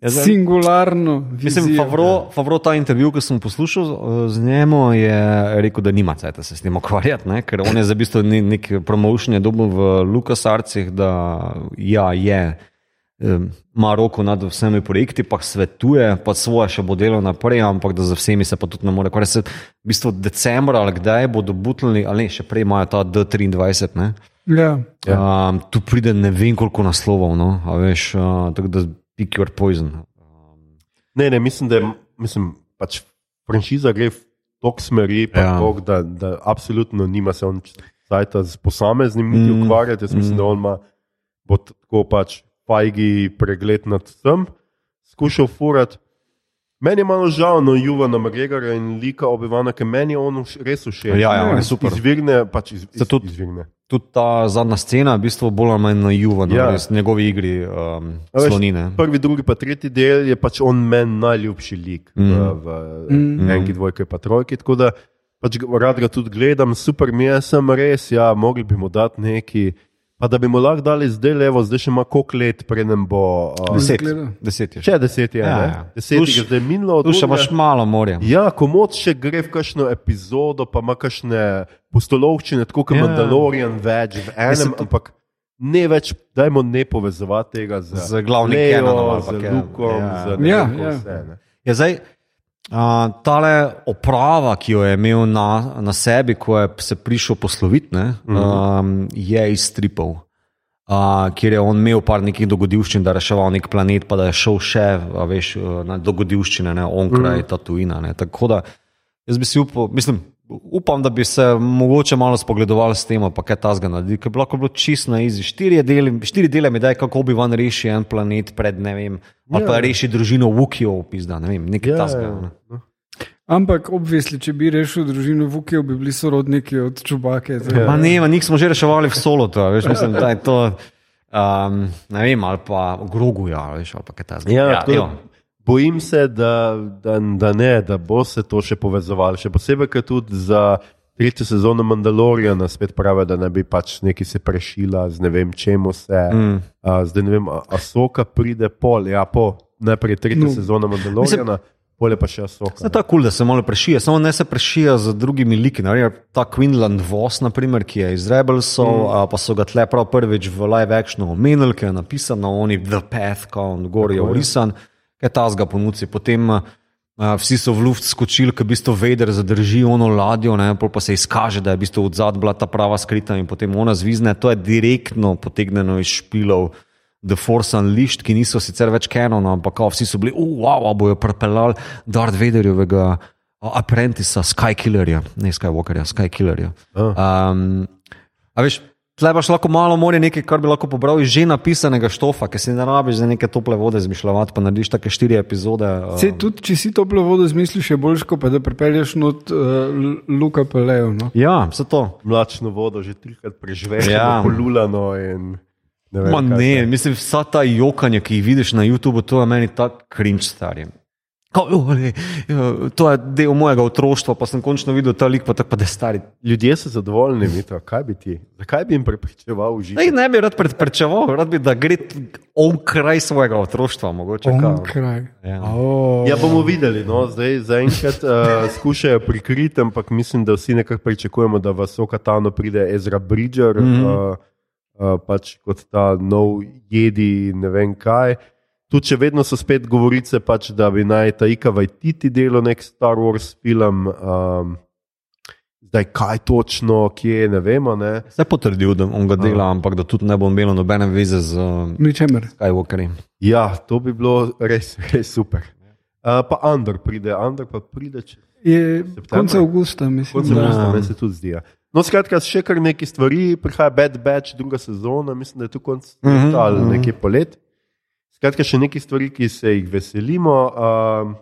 Ja, zdaj- Singularno. Mislim, vizijo. Favro, Favro ta intervju, ki sem poslušal eh, z njim, je rekel, da nima cajt se s tem ukvarjati, ne? ker on je za bistvo ne- nek promotion je dobil v LucasArtsih, da ja, je. Ima roko nad vsemi projekti, pa svetuje, pa svoje še bo delal naprej, ampak da za vsemi se pa tudi ne more. Kar se v bistvu decembra ali kdaj bodo butljali, ali ne, še prej imajo ta D23. Ne? Ja. Ja. Um, tu pride ne vem koliko naslovov, no? a veš, uh, tako da pick your poison. Ne, ne, mislim, da je mislim, pač franšiza gre v tok smeri, pa Ja. tok, da, da absolutno nima se on sajta z posameznim niti Mm, mm. ukvarjati. Jaz mislim, mm. mm. da on ima bo tako pač fajgi pregled nad vsem, skušal furati. Meni je malo žal, no, Juvana Magregora in Lika Obivana, ker meni je on res všeč. Ja, ja, on je super. Izvirne, pač iz, iz, tudi- izvirne. Tudi ta zadnja scena, v bistvu bolj ali manj naivna, Ja. ja. res njegovi igri um, A veš, slonine. Prvi, drugi, pa tretji del je pač on meni najljubši lik mm. v, v Mm. enki, dvojki, pa trojki. Tako da pač rad ga tudi gledam, super mi je, sem res, ja, mogli bi mu dati neki. Pa da bi mu lahko dali zdaj levo, zdaj še ima koliko let, preden bo. Uh, Deset, deset še. deset je, Ja, ja, ja. deset je zdaj minilo. Tu še imaš malo morja. Ja, komod še gre v kakšno epizodo, pa ima kakšne postolovščine, tako kot Ja. Mandalorian več v enem, Mislim, to- ampak ne več, dajmo ne povezovati tega z, Z glavnim Leo, pa z. Lukom, Ja. z ne Ja, vem, ko ja. vse. Ne. Ja, zdaj, uh, tale oprava, ki jo je imel na, na sebi, ko je se prišel posloviti, ne, Mhm. um, je iz stripov. Uh, kjer je on imel par nekih dogodivščin, da je reševal nek planet, pa da je šel še a veš, na dogodivščine, ne, onkraj mm. Tatuina. Ne. Tako da jaz bi si upal, mislim, upam, da bi se mogoče malo spogledovali s tem, pa kaj ta zgana, ker bi lahko bilo čisto na izi. Štiri dele, štiri dele mi daj, kako bi van rešil en planet pred, ne vem, ali pa Ja. reši družino Vukijev, pizda, ne vem, nekaj Ja, ja, ja, tasga. ja. Ampak, obvisli, če bi rešil družino Vukijev, bi bili sorodniki od Čubake. Ja. Ma ne, ma njih smo že reševali v solotu, veš, mislim, da je to, um, ne vem, ali pa groguja, veš, ali pa kaj tasga. Ja, ja, da Bojim se, da, da, da ne, da bo se to še povezovalo. Še posebej, ker tudi za tretjo sezono Mandaloriana spet pravi, da ne bi pač neki se prešila z ne vem čemu se. Mm. Uh, zdaj ne vem, a- Asoka pride pol, ja, po najprej tretja no. sezona Mandaloriana, pole pa še Asoka. Se ta kul, cool, da se malo prešija, samo ne se prešija z drugimi liki. Naprimer, ta Quinlan Voss, naprimer, ki je iz Rebelsov, mm. pa so ga tle prav prvič v live actionu omenili, ki je napisan na oni The Path, ko on gor je urisan, ki je ta zga ponudci. Potem uh, vsi so v luft skočili, ki v bistvu Vader zadrži ono ladjo, ne, pa se izkaže, da je v bistvu od zadaj bila ta prava skrita in potem ona zvizne. To je direktno potegnjeno iz špilov. The Force Unleashed, ki niso sicer več kanon, ampak kao, vsi so bili, wow, a bojo pripeljali Darth Vaderjevega uh, apprentisa, Skykillerja, ne Skywalkerja, Skykillerja. Um, a veš, tle paš lahko malo more nekaj, kar bi lahko pobral iz že napisanega štofa, ker si ne rabiš za neke tople vode zmišljati, pa narediš take štiri epizode. Uh, Se, tudi, če si toplo vodo zmisliš, je boljš, kot pa da pripelješ not uh, Luka Pelejo. No? ja, vse to. Mlačno vodo že trikrat preživelo, Ja. polulano in ne vem. Ma ne, mislim, vsa ta jokanja, ki jih vidiš na YouTubu, to je meni tako cringe starim. Kao, "Jo, ali, jo, To je del mojega otroštva, pa sem končno videl ta lik, pa tako pa da je stari. Ljudje so zadovoljni, Mito. kaj bi ti? Zakaj bi jim prepričeval Ej, uživati? ne bi rad predprečeval, rad bi, da gre on kraj svojega otroštva. Mogoče, kraj. Ja. Oh. Ja, bomo videli. No. Zdaj, zaenkrat uh, skušajo prikriti, ampak mislim, da vsi nekako pričakujemo, da v Sokatano pride Ezra Bridger, mm -hmm. uh, uh, pač kot ta nov jedi, ne vem kaj. Tudi če vedno so spet govorice, pač, da bi naj ta Ika Vajtiti delal nek Star Wars film. Um, zdaj, kaj točno, kje, ne vemo. Ne. Se je potrdil, da on ga dela, ampak da tudi ne bo imelo nobene veze z uh, Ničemer. Skywalkerjem. Ja, to bi bilo res, res super. Uh, pa Andor pride, Andor pa pride čez Je konec avgusta, mislim. Kot se Ja. meni se tudi zdi. ja. No, skratka, še kar nekaj stvari, prihaja Bad Batch, druga sezona, mislim, da je tu konc Mhm, leta ali mhm. nekje polet. Skratka, še nekaj stvari, ki se jih veselimo. Um,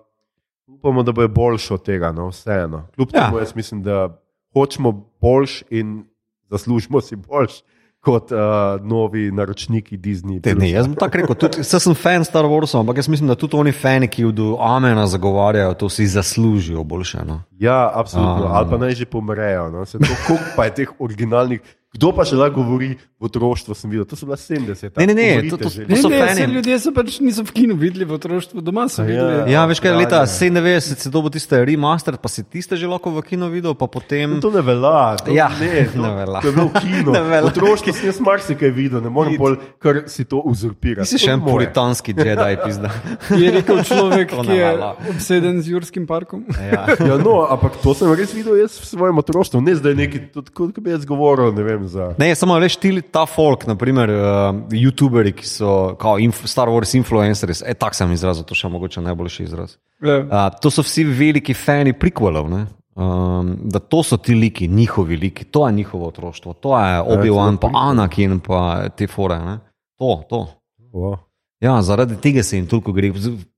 upamo, da bo boljše od tega, no, vseeno. Kljub Ja. temu, jaz mislim, da hočemo boljš in zaslužimo si boljš kot uh, novi naročniki Disney. Te, ne, jaz bom tako rekel, tudi, saj sem fan Star Warsa, ampak jaz mislim, da tudi oni fani, ki v Amena zagovarjajo, to si zaslužijo boljše. No. Ja, absolutno. A. Ali pa naj že pomrejo. No. Koliko pa je teh originalnih, kdo pa še lahko govori v otroštvu, sem videl. To so bila 70. Ne, ne, ne, Govorite to- to- že. to Ne, so ne, fani. se ljudje so pač niso v kinu videli v otroštvu, doma so Ja. videli. Ja, veš kaj, ja, leta ja. 97 si dobil tiste remaster, pa si tiste že lahko v kino videl, pa potem. To ne velja. To, Ja, ne, to, ne velja. To je bilo v kinu. Ne velja. V otroštvu sem jaz marsikaj videl, ne morem bolj, ker si to uzurpirati. Si še en To puritanski Jedi, pizda. Je rekel človek, To ki je obseden z Jurskim parkom. Ja. Ja, no, ampak to sem res videl jaz v svojem otroštvu. Ne zdaj neki, kot bi jaz govoril, ne vem, za. Ne, samo veš, ti ta folk, naprimer, uh, YouTuberi, ki so Star Wars influencers, e, tak sem izrazil, to še mogoče najboljši izraz. Ja. Uh, to so vsi veliki fani prequelov. ne. Um, da to so ti liki, njihovi liki, to je njihovo otroštvo, to je Obi-Wan, pa. Anakin, pa te fore. Ne? To, to. Wow. Ja, zaradi tega se jim toliko gre,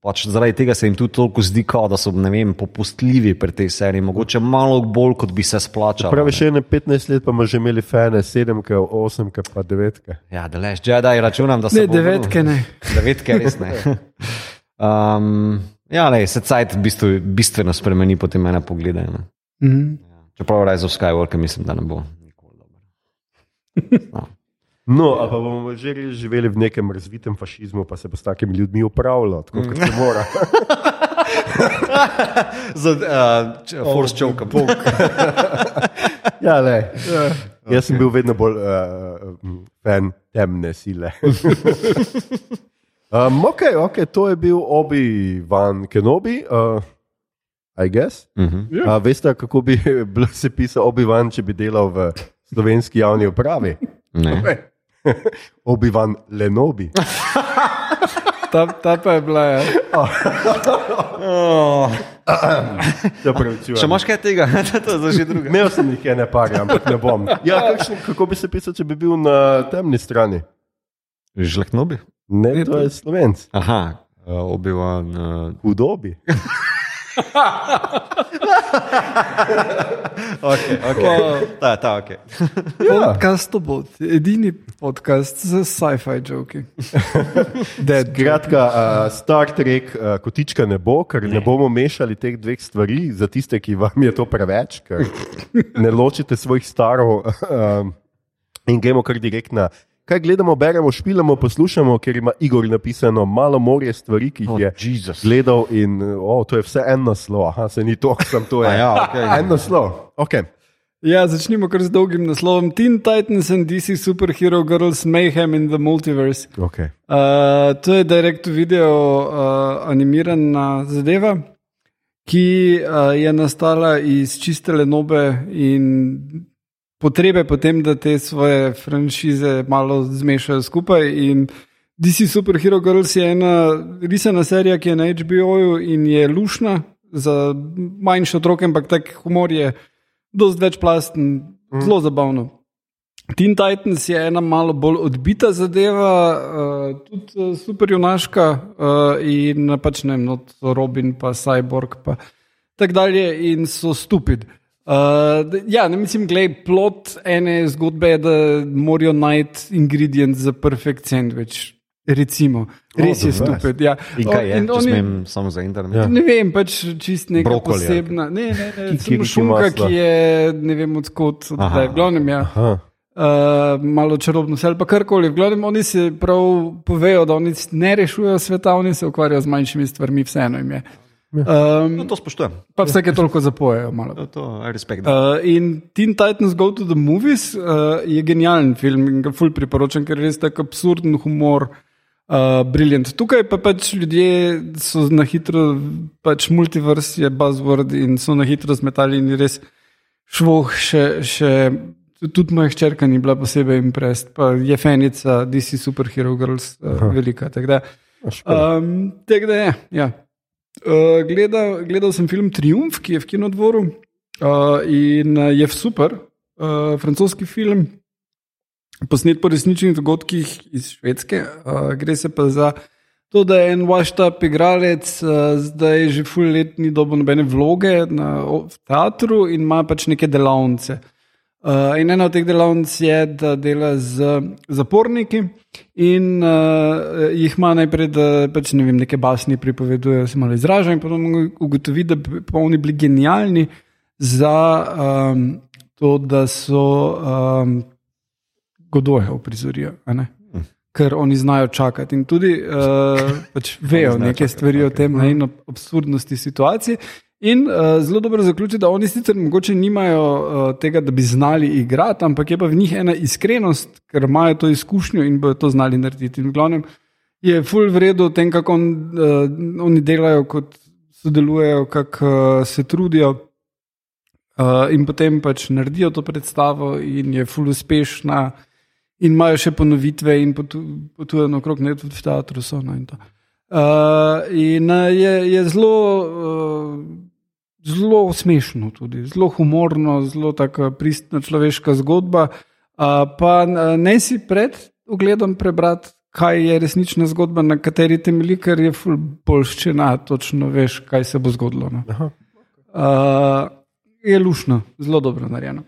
pač zaradi tega se jim tudi toliko zdi, kao, da so ne vem, popustljivi pri tej seriji, mogoče malo bolj, kot bi se splačalo. Pravi, še ne 15 let pa smo že imeli fane, 7, 8, pa 9. Ja, da leš, Jedi, računam, da se Ne, bo vrnil. devetke ne. Devetke res ne. Um, ja, lej, se cajt bistvo, bistveno spremeni potem poglede. Ne. Mhm. Čeprav Rise of Skywalker mislim, da ne bo nikoli dobro. No. No, a pa bomo že živeli v nekem razvitem fašizmu, pa se bo s takimi ljudmi upravljalo, tako kot se mora. Z uh, Force Choke. Ja, le. Jaz sem bil vedno bolj uh, fan temne sile. um, ok, ok, to je bil Obi-Wan Kenobi, uh, I guess. Uh -huh. A, veste, kako bi se pisal Obi-Wan, če bi delal v slovenski javni upravi? Ne. Obi-Wan Lenobi. Ta, ta pa je bila. Ja. Oh. Se opravičujem. Še imaš kaj tega? to je že druga. Imel sem jih ene par, ampak ne bom. Ja, kakšen, kako bi se pisal, če bi bil na temni strani? Žleknobi? Ne, to je slovenc. Aha, uh, Obi-Wan. Uh, Hudobi. Okay, okay. Ta, ta, okay. Podcast to bo, edini podcast z sci-fi joki. Kratka, uh, Star Trek, uh, kotička ne bo, ker ne. ne bomo mešali teh dveh stvari, za tiste, ki vam je to preveč, ker ne ločite svojih starov. Um, in gremo kar direkt na. Kaj gledamo, beremo, špilamo, poslušamo, ker ima Igor napisano malo morje stvari, ki jih Oh, je Jesus. gledal, in oh, to je vse en naslov. Aha, se ni to, sem to je. Ja, okej. En naslov. Okay. Ja, začnimo kar z dolgim naslovom Teen Titans and DC Superhero Girls Mayhem in the Multiverse. Okay. Uh, to je direkt video uh, animirana zadeva, ki uh, je nastala iz čiste lenobe in potrebe potem, da te svoje franšize malo zmešajo skupaj. In DC Superhero Girls je ena risana serija, ki je na HBO-ju in je lušna za manjše otroke, ampak tak humor je dosti večplasten, zelo zabavno. Teen Titans je ena malo bolj odbita zadeva, uh, tudi uh, superjunaška uh, in pač ne vem, no, Robin, pa Cyborg, pa tako dalje, in so stupid. Uh, d- ja, ne mislim, glej, plot ene zgodbe je, da morajo najti ingredient za perfect sandwich. Recimo, res Oh, je stupid. Ja. In kaj je, In če oni- smem samo za internet? Ja. Ne vem, pač čist neka Brokoli ali posebna. Ne, ne, ne, Ki- samo ki- ki šunka, ki je ne vem odkot, odkot. V glavnem, ja. Aha. Uh, malo čarobno se ali pa karkoli. V glavnem, oni si prav povejo, da oni ne rešujejo sveta, oni se ukvarjajo z manjšimi stvarmi, vseeno jim je. Um, No, to spoštujem. pa vsake toliko zapojejo. Malo. To, to I respect. Uh, in Teen Titans Go to the Movies uh, je genijalen film in ga ful priporočam, ker je res tako absurden humor. Uh, Briljant. Tukaj pa pač ljudje so na hitro, pač multiverse je buzzword in so na hitro zmetali in res švoh, še, še tudi moja hčerka ni bila posebej imprest, pa je fenica DC Superhero Girls uh, velika. tako da. Um, tako da je. Ja. Uh, gledal, gledal sem film Triumf, ki je v kinodvoru uh, in uh, je super, uh, francoski film, posnet po resničnih dogodkih iz Švedske. Uh, gre se pa za to, da je en washed-up igralec, uh, zdaj že full let ni dobil nobene vloge na, v teatru in ima pač neke delavnice. Uh, in ena od teh delavnic je, da dela z zaporniki in uh, jih ima najprej, da pač ne vem, neke basni pripovedujejo, se malo izražajo, in potem ugotovi, da bi pa oni bili genialni za um, to, da so um, godoje uprizorijo. a ne. Ker oni znajo čakati in tudi uh, pač vejo neke čakati, stvari o okej. tem ne, in o absurdnosti situacije. In uh, zelo dobro zaključi, da oni sicer mogoče nimajo uh, tega, da bi znali igrati, ampak je pa v njih ena iskrenost, ker imajo to izkušnjo in bodo to znali narediti. In v glavnem je full vredo v tem, kako on, uh, oni delajo, kot sodelujejo, kako uh, se trudijo. Uh, in potem pač naredijo to predstavo, in je full uspešna, in imajo še ponovitve, in potu, potujejo naokrog, ne tudi v teatru so. No, in to. uh, in uh, je, je zelo. Uh, Zelo smešno, tudi zelo humorno, zelo tako pristna človeška zgodba. Pa ne si pred ogledom prebrati, kaj je resnična zgodba, na kateri temelji, ker je ful polščina, točno veš, kaj se bo zgodilo. No. Uh, je lušno, zelo dobro narejeno.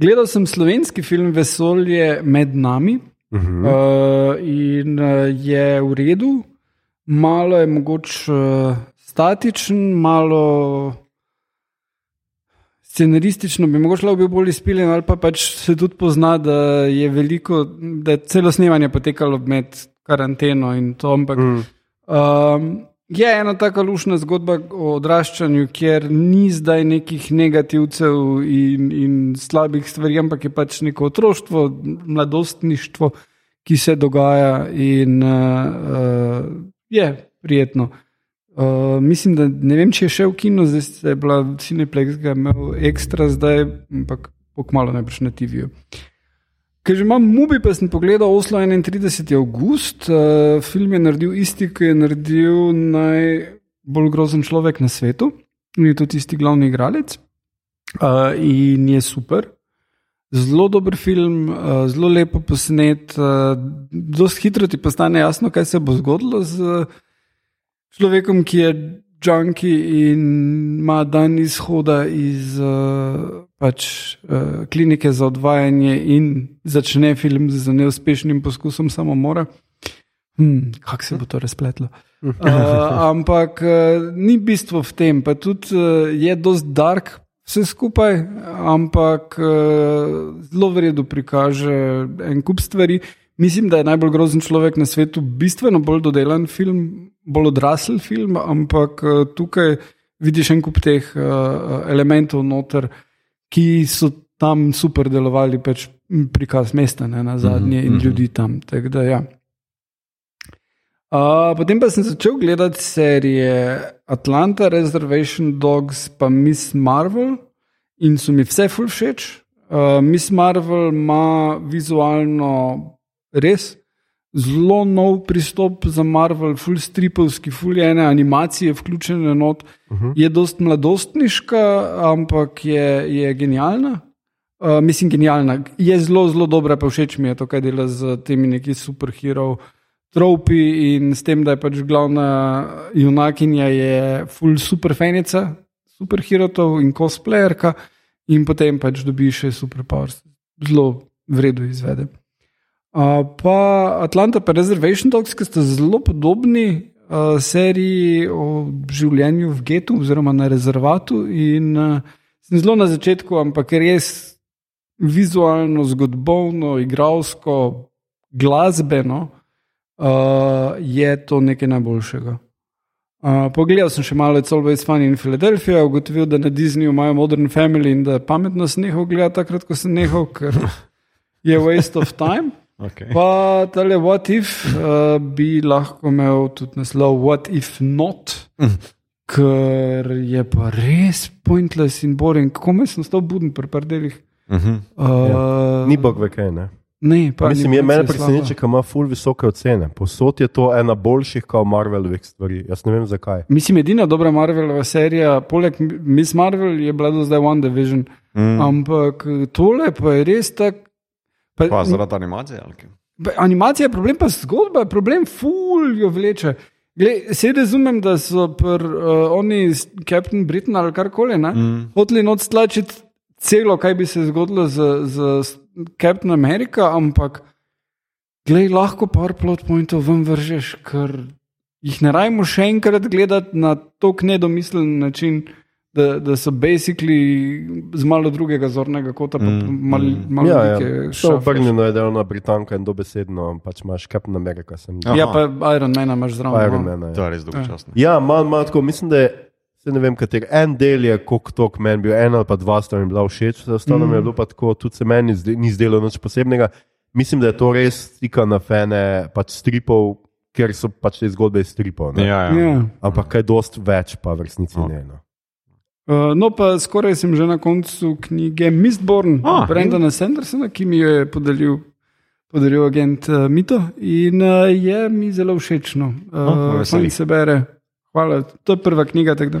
Gledal sem slovenski film Vesolje med nami Uh -huh. uh, in je v redu, malo je mogoče uh, statičen, malo scenaristično bi mogoče lahko bil bolj izpiljen, ali pa pač se tudi pozna, da je veliko, da je celo snemanje potekalo med karanteno in to, ampak. Mm. Um, je ena taka lušna zgodba o odraščanju, kjer ni zdaj nekih negativcev in, in slabih stvari, ampak je pač neko otroštvo, mladostništvo, ki se dogaja in uh, uh, je prijetno. Uh, mislim, da ne vem, če je šel v kino, zdaj se je bila Cineplex, ga imel ekstra, zdaj, ampak pokmalo najbrž na TV-ju. Ker že imam mubi, pa sem pogledal Oslo 31. august, uh, film je naredil isti, ki je naredil najbolj grozen človek na svetu, in je tudi tisti glavni igralec. Uh, in je super. Zelo dober film, uh, zelo lepo posnet, uh, zelo hitro ti postane jasno, kaj se bo zgodilo z človekom, ki je junki in ima dan izhoda iz uh, pač, uh, klinike za odvajanje in začne film z neuspešnim poskusom samomora. Hmm, kako se bo to razpletlo? Uh, ampak uh, ni bistvo v tem, pa tudi uh, je dost dark vse skupaj, ampak uh, zelo vredno prikaže en kup stvari. Mislim, da je najbolj grozen človek na svetu, bistveno bolj dodelan film, bolj odrasel film, ampak uh, tukaj vidiš en kup teh uh, elementov noter, ki so tam super delovali, pač prikaz mesta ne, na zadnje mm -hmm. in ljudi tam. Da, ja. Uh, potem pa sem začel gledati serije Atlanta, Reservation Dogs, pa Miss Marvel in so mi vse ful všeč. Uh, Miss Marvel ima vizualno res zelo nov pristop za Marvel, full stripovski, full ene animacije, vključene not. Uh -huh. Je dost mladostniška, ampak je, je genialna. Uh, mislim, genialna. Je zelo, zelo dobra, pa všeč mi je to, kaj dela z temi neki superheroji tropi in s tem, da je pač glavna junakinja, je full super fenica, super herotov in cosplayerka, in potem pač dobi še superpowers. Zelo vredno izvede. Uh, pa Atlanta, pa Reservation Dogs, ki sta zelo podobni uh, seriji o življenju v getu oziroma na rezervatu. In uh, sem zelo na začetku, ampak res vizualno, zgodovino, igralsko, glasbeno uh, je to nekaj najboljšega. Uh, pogledal sem še malo It's Always Fun in Philadelphia, ugotovil, da na Disneyju imajo Modern Family in da je pametno snehal gledati takrat, ko sem nehal, ker je waste of time. Okay. Pa tale What If uh, bi lahko imel tudi naslov What If Not, mm. ker je pa res pointless in boring. Kako me sem stal buden pri pardelih? Uh -huh. uh, Ja. Ni bog ve kaj. Ne? Ne, pa Mislim, je mene slaba. preseneča, ker ima full visoke ocene. Posod je to ena boljših kot Marvelovih stvari. Jaz ne vem zakaj. Mislim, edina dobra Marvelova serija, poleg Miss Marvel, je bila do zdaj One Division. Mm. Ampak tole pa je res tako. Pa- Pa zaradi animacije. ali Animacija je problem, pa zgodba je problem, ful jo vleče. Glej, se razumem, da so pr, uh, oni, s- Captain Britain ali karkoli, mm. hoteli noč stlačiti celo, kaj bi se zgodilo z, z Captain America, ampak glej, lahko par plot pointov ven vržeš, ker jih ne rajmo še enkrat gledati na tako nedomislen način. Da, da so basically z malo drugega zornega kota, pa mm, malo, malo Ja, ja. To šafeš. obrnjeno je delno Britanka in dobesedno pač imaš Captain America. Sem. Ja. Ja, pa Iron Man imaš zraven. Iron no. Man. To Ja, je res dolgočasno. ja malo, malo tako. Mislim, da je. Se ne vem, kater en del je, koliko tok meni bil, en ali pa dva sta mi bila všeč, vse ostalo mm. mi je bilo pa tako, tudi se meni ni zdelo nič posebnega. Mislim, da je to res stika na fene pač stripov, ker so pač te zgodbe iz stripov. ne. Ja, ja. Ja. Ampak kaj dost več, pa v resnici Oh. ne. No. Uh, no, pa skoraj sem že na koncu knjige Mistborn, Ah, Brendana Sandersona, ki mi jo je podelil, podelil agent uh, Mito in uh, je mi zelo všečno. Uh, veseli. Fajn se bere. Hvala. To je prva knjiga, tako da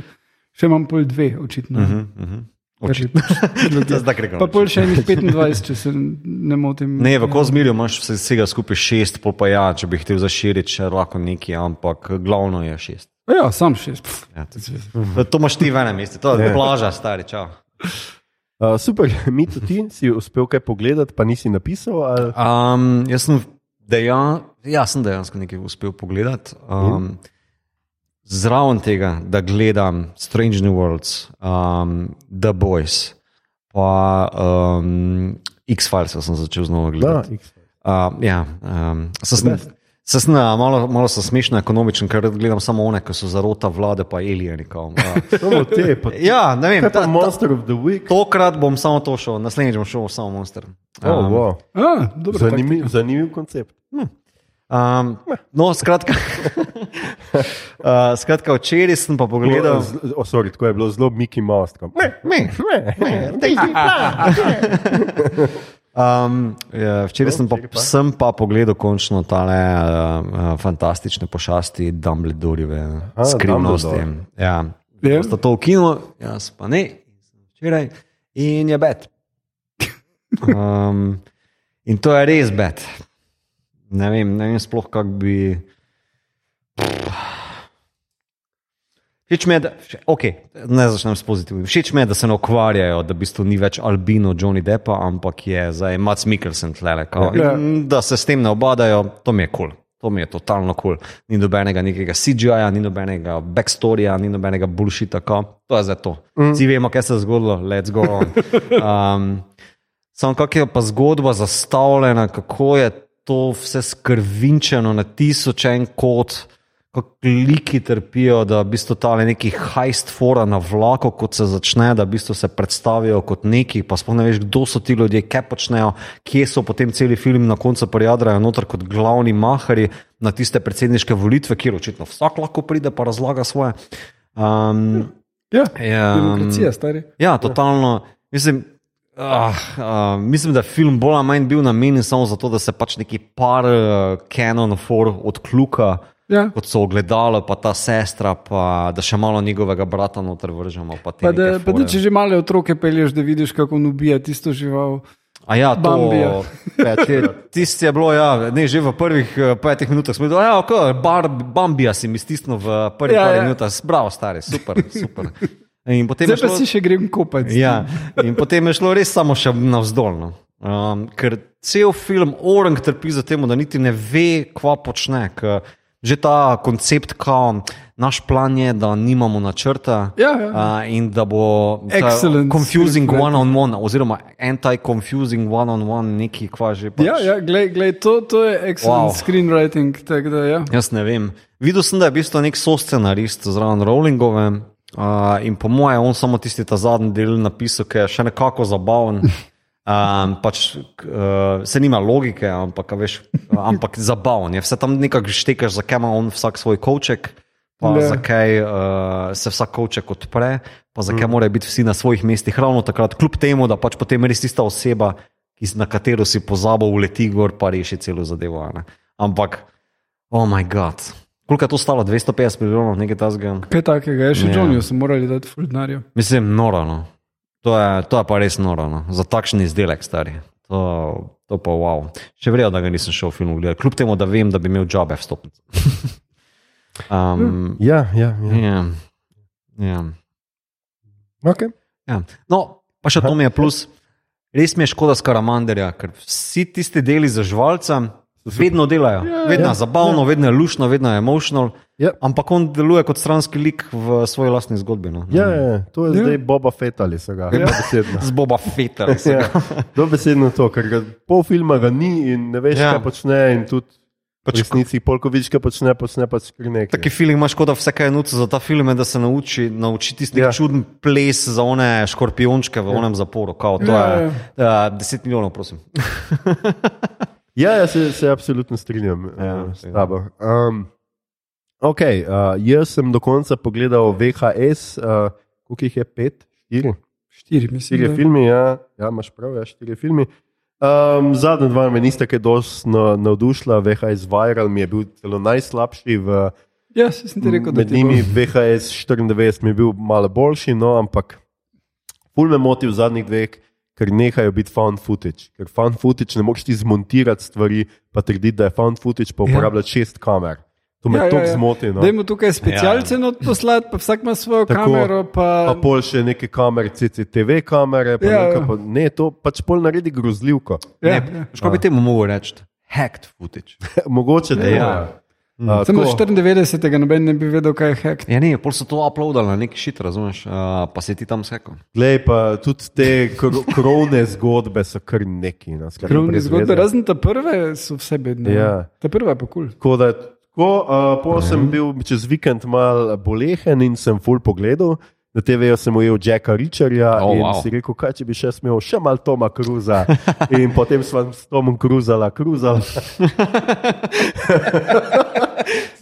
še imam pol dve, očitno. Uh -huh, uh -huh. Očitno. Pa pol še enih 25, če se ne motim. Ne, v Kozmirju imaš vse- vsega skupaj šest, pa ja, če bi hotel zaširiti še lahko nekaj, ampak glavno je šest. Ja, sam šest. Pff, Ja, to, imaš ti v enem mestu, to je plaža, stari čau. Uh, super, mi tudi ti si uspel kaj pogledati, pa nisi napisal. Ali... Um, jaz sem, dejan, ja, sem dejansko nekaj uspel pogledati. Um, zraven tega, da gledam Strange New Worlds, um, The Boys, pa um, X-Files sem začel znova Da, gledati. Uh, ja, um, se sem, se uh, malo, malo sem smešno ekonomičen, ker gledam samo one, ki so zarota vlade, pa alieni. Uh, Samo te, pa ti. ja, ne vem, Kaj ta, ta, Monster of the Week? tokrat bom samo to šel, naslednjič bom šel samo Monster. Oh, Um, wow. A, dobro, zanimiv, zanimiv koncept. Um, no, skratka, uh, skratka, včeraj sem pa pogledal. Oh, sorry, tako je bilo zelo Mickey Mouse. tako, Ne, Me, ne, ne. Um, včeraj sem pa, sem pa pogledal končno tale uh, uh, fantastične pošasti Dumbledoreve A, skrivnosti. Dumbledore. Ja, Ja. sta to v kinu, jaz pa ne, včeraj in je bed. Um, in to je res bed. Ne vem, ne vem sploh, kako bi. Všeč mi je, da, okay, ne začnem s pozitivnim. Všeč mi je, da se ne ukvarjajo, da v bistvu ni več Albino Johnny Deppa, ampak je zdaj Mats Mikkelsen tlele. Kao, Ja. in Da se s tem ne obadajo, to mi je kul. Cool. To mi je totalno kul. Cool. Ni nobenega nekega CGI-ja, ni nobenega backstoryja, ni nobenega bullshita. Kao. To je za to. Mm. Vsi vemo, kaj se je zgodilo, let's go on. Um, Samo kako je pa zgodba zastavljena, kako je to vse skrvinčeno na tisoč en kot, kako liki trpijo, da v bistvu tale neki hajst fora na vlaku, kot se začne, da v bistvu se predstavijo kot neki, pa sploh ne veš, kdo so ti ljudje, kaj počnejo, kje so potem celi film na koncu prijadrajo noter kot glavni mahari na tiste predsedniške volitve, kjer očitno vsak lahko pride pa razlaga svoje. Um, Ja, ja, demokracija, stari. Ja, totalno. Mislim, uh, uh, mislim, da je film bolj ali manj bil namenjen samo zato, da se pač neki par uh, Canon for odkluka, Ja. kot so ogledalo, pa ta sestra, pa da še malo njegovega brata noter vržemo. Pa te Pa da, pa da če že male otroke pelješ, da vidiš, kako on ubija tisto žival. A ja, to Bambija. Večkrat. je bilo, ja, ne, že v prvih eh, petih minutah smo je ja, bar, Bambija si mi stisnil v prvih Ja, ja, ja. minutah, bravo, stari, super, super. In potem Zdaj pa šlo- si še grem kopati. Ja, in potem je šlo res samo še navzdolno. Um, ker cel film Orang trpi za tem, da niti ne ve, kva počne. ker Že ta koncept, kao, naš plan je, da nimamo načrta Ja, ja. uh, in da bo ta Excellent confusing screenwriting. one-on-one, oziroma anti-confusing one-on-one, neki kva že pač. Ja, ja glej, glej, to, to je excellent Wow. screenwriting. Da, ja. Jaz ne vem. Videl sem, da je v bistvu nek soscenarist zraven Rowlingove. Uh, in po mojem, on samo tisti ta zadnji del napisal, ki je še nekako zabaven. Um, pač, uh, se nima logike, ampak, a veš, ampak zabaven je. Vse tam nekako štekaš, zakaj ima on vsak svoj koček, pa Ja. zakaj uh, se vsak koček odpre, pa zakaj mm. morajo biti vsi na svojih mestih ravno takrat, kljub temu, da pač potem res tista oseba, na katero si pozabil, uleti gor pa reši celo zadevo. ne. Ampak, oh moj bog. Koliko je to stalo? 250 milijonov, nekaj tasga. Kaj takega, je še Ja. Johnnyju so morali dati fuldenarja. Mislim, noro. To, je, to je pa res noro. No. Za takšen izdelek, stari. To, to pa wow. Še vrejo, da ga nisem šel v film gledati, kljub temu, da vem, da bi imel jobe vstopnice. um, Ja, ja, ja. ja, ja. Okay. Ja. No, pa še to mi je plus. Res mi je škoda skaramanderja, ker vsi tisti deli za žvalca vedno delajo. Vedno je zabavno, vedno je lušno, vedno je emotional. Ja. Ampak on deluje kot stranski lik v svoji lastni zgodbi. No. Ja, ja, ja, to je Ja. zdaj Boba Fett ali so ga. Ja. Dobesedno. Z Boba Feta. Ja, dobesedno to, ker ga, pol filma ga ni in ne veš, Ja. ja. kaj počne. In tudi Pač v resnici, polko vidiš, kaj počne, počne pač kar nekaj. Taki film imaš, kot da vse, kar je nuca za ta film, je, da se nauči, nauči tisti ja. Ja. čuden ples za one škorpiončke v ja. onem zaporu. Kao, to Ja, je uh, 10 milijonov, prosim. Ja, ja se, se absolutno strinjam Ja, ja, s ja. tabo. Um, okay, uh, jaz sem do konca pogledal VHS, uh, koliko jih je pet, štiri, Štiri, mislim. štiri da. filme, ja, ja, imaš prav, ja, štiri filme. Um, zadnja dva me nista kaj dosti na- navdušila, VHS Viral mi je bil celo najslabši v. Ja, sem ti rekel, da Med ti njimi bo. VHS 94 mi je bil malo boljši, no, ampak ful me moti v zadnjih dveh, ker nehajo biti found footage. Ker found footage ne moreš ti zmontirati stvari, pa trditi, da je found footage, pa uporabljati šest kamer. To me Ja, ja, tako ja. zmoti. No. Dajmo tukaj specialce ja. poslati, pa vsak ima svojo Tako. Kamero. Pa... Pa pol še neke kamere, CCTV kamere, pa Ja, ja, ja. pa, ne, to pač pol naredi grozljivko. ja, ne, ja. Škoda bi temu mogel reči? Hacked footage. Mogoče da je. Ja. Ja. Samo 94. noben ne bi vedel, kaj je hack. Ja, ne, pol so to uploadali na neki šit, razumeš, uh, pa si ti tam skakal. Glej, pa tudi te kro- krovne zgodbe so kar neki. No, Krovne zgodbe, razen ta prve, so vse bedne. Ja. Ta prva je pa kul. Cool. Tako, uh, pol sem bil čez vikend mal bolehen in sem full pogledal. Na TV-ju sem ujel Jacka Richarja Oh, in wow. si rekel, kaj če bi še smel še malo Toma Cruza. In potem smo s Tomom Cruzala, Cruzala.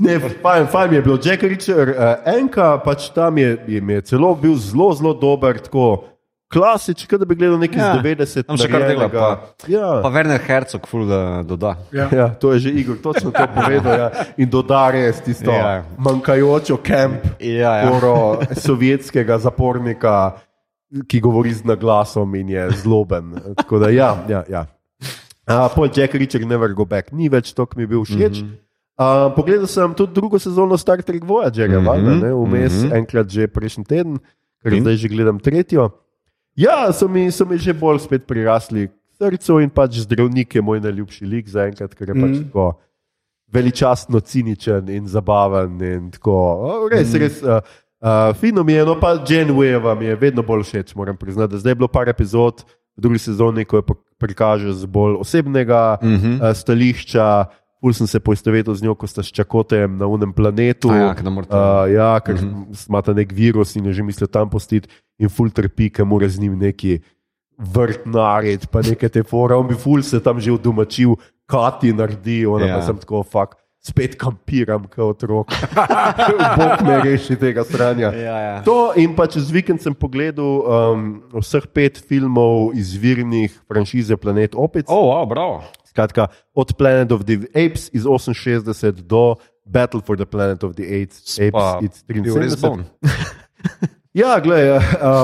ne, fajn, fajn je bil Jack Richard, uh, enka, pač tam je, je, je celo bil zelo, zelo dober, tako klasičen, kot da bi gledal nekaj Ja, iz 90-ih. tam še kar dela, pa- Ja. Pa Werner Herzog, ful da doda. Ja. Ja, to je že Igor točno to povedal. Ja. In dodar je tisto Ja. manjkajočo kamp Ja, ja. poro sovjetskega zapornika, ki govori z naglasom in je zloben. Tako da, ja, ja. ja. Uh, Paul Jack Richard, Never Go Back, ni več to, ki mi je bil všeč. Mm -hmm. Uh, pogledal sem tudi drugo sezono Star Trek Voyagerja, mm -hmm, vmes mm. -hmm. enkrat že prejšnji teden, ker In? zdaj že gledam tretjo. Ja, so mi, so mi že bolj spet prirasli k srcu in pač zdravnik je moj najljubši lik zaenkrat, ker je pač Mhm. tako veličastno ciničen in zabaven. In tako, res, Mhm. res. Uh, Uh, fino mi je, no pa Jane Wave mi je vedno bolj všeč, moram priznati. da Zdaj je bilo par epizod v drugi sezoni, ko je pa- prikaže z bolj osebnega Mhm. uh, stališča. Pul sem se poistovetil z njo, ko sta s čakotem na unem planetu. A ja, ke ne morete- uh, ja, ker uh Mhm. -huh. imata nek virus in je že mislil tam postiti, in ful trpi, ker mora z njim neki vrt narediti, pa nekaj te fora. On bi ful se tam že udomačil, kati naredi, ona ja. Pa sem tako fakt. Spet kampiram kot otrok. Bog me reši tega stranja. Ja, ja. To in pa čez vikend sem pogledal um, vseh pet filmov izvirnih franšize Planet Opic. O, oh, wow, bravo. Skratka, od Planet of the Apes iz 68 do Battle for the Planet of the Apes, Apes iz bil res 73. bon. Ja, gledaj, uh,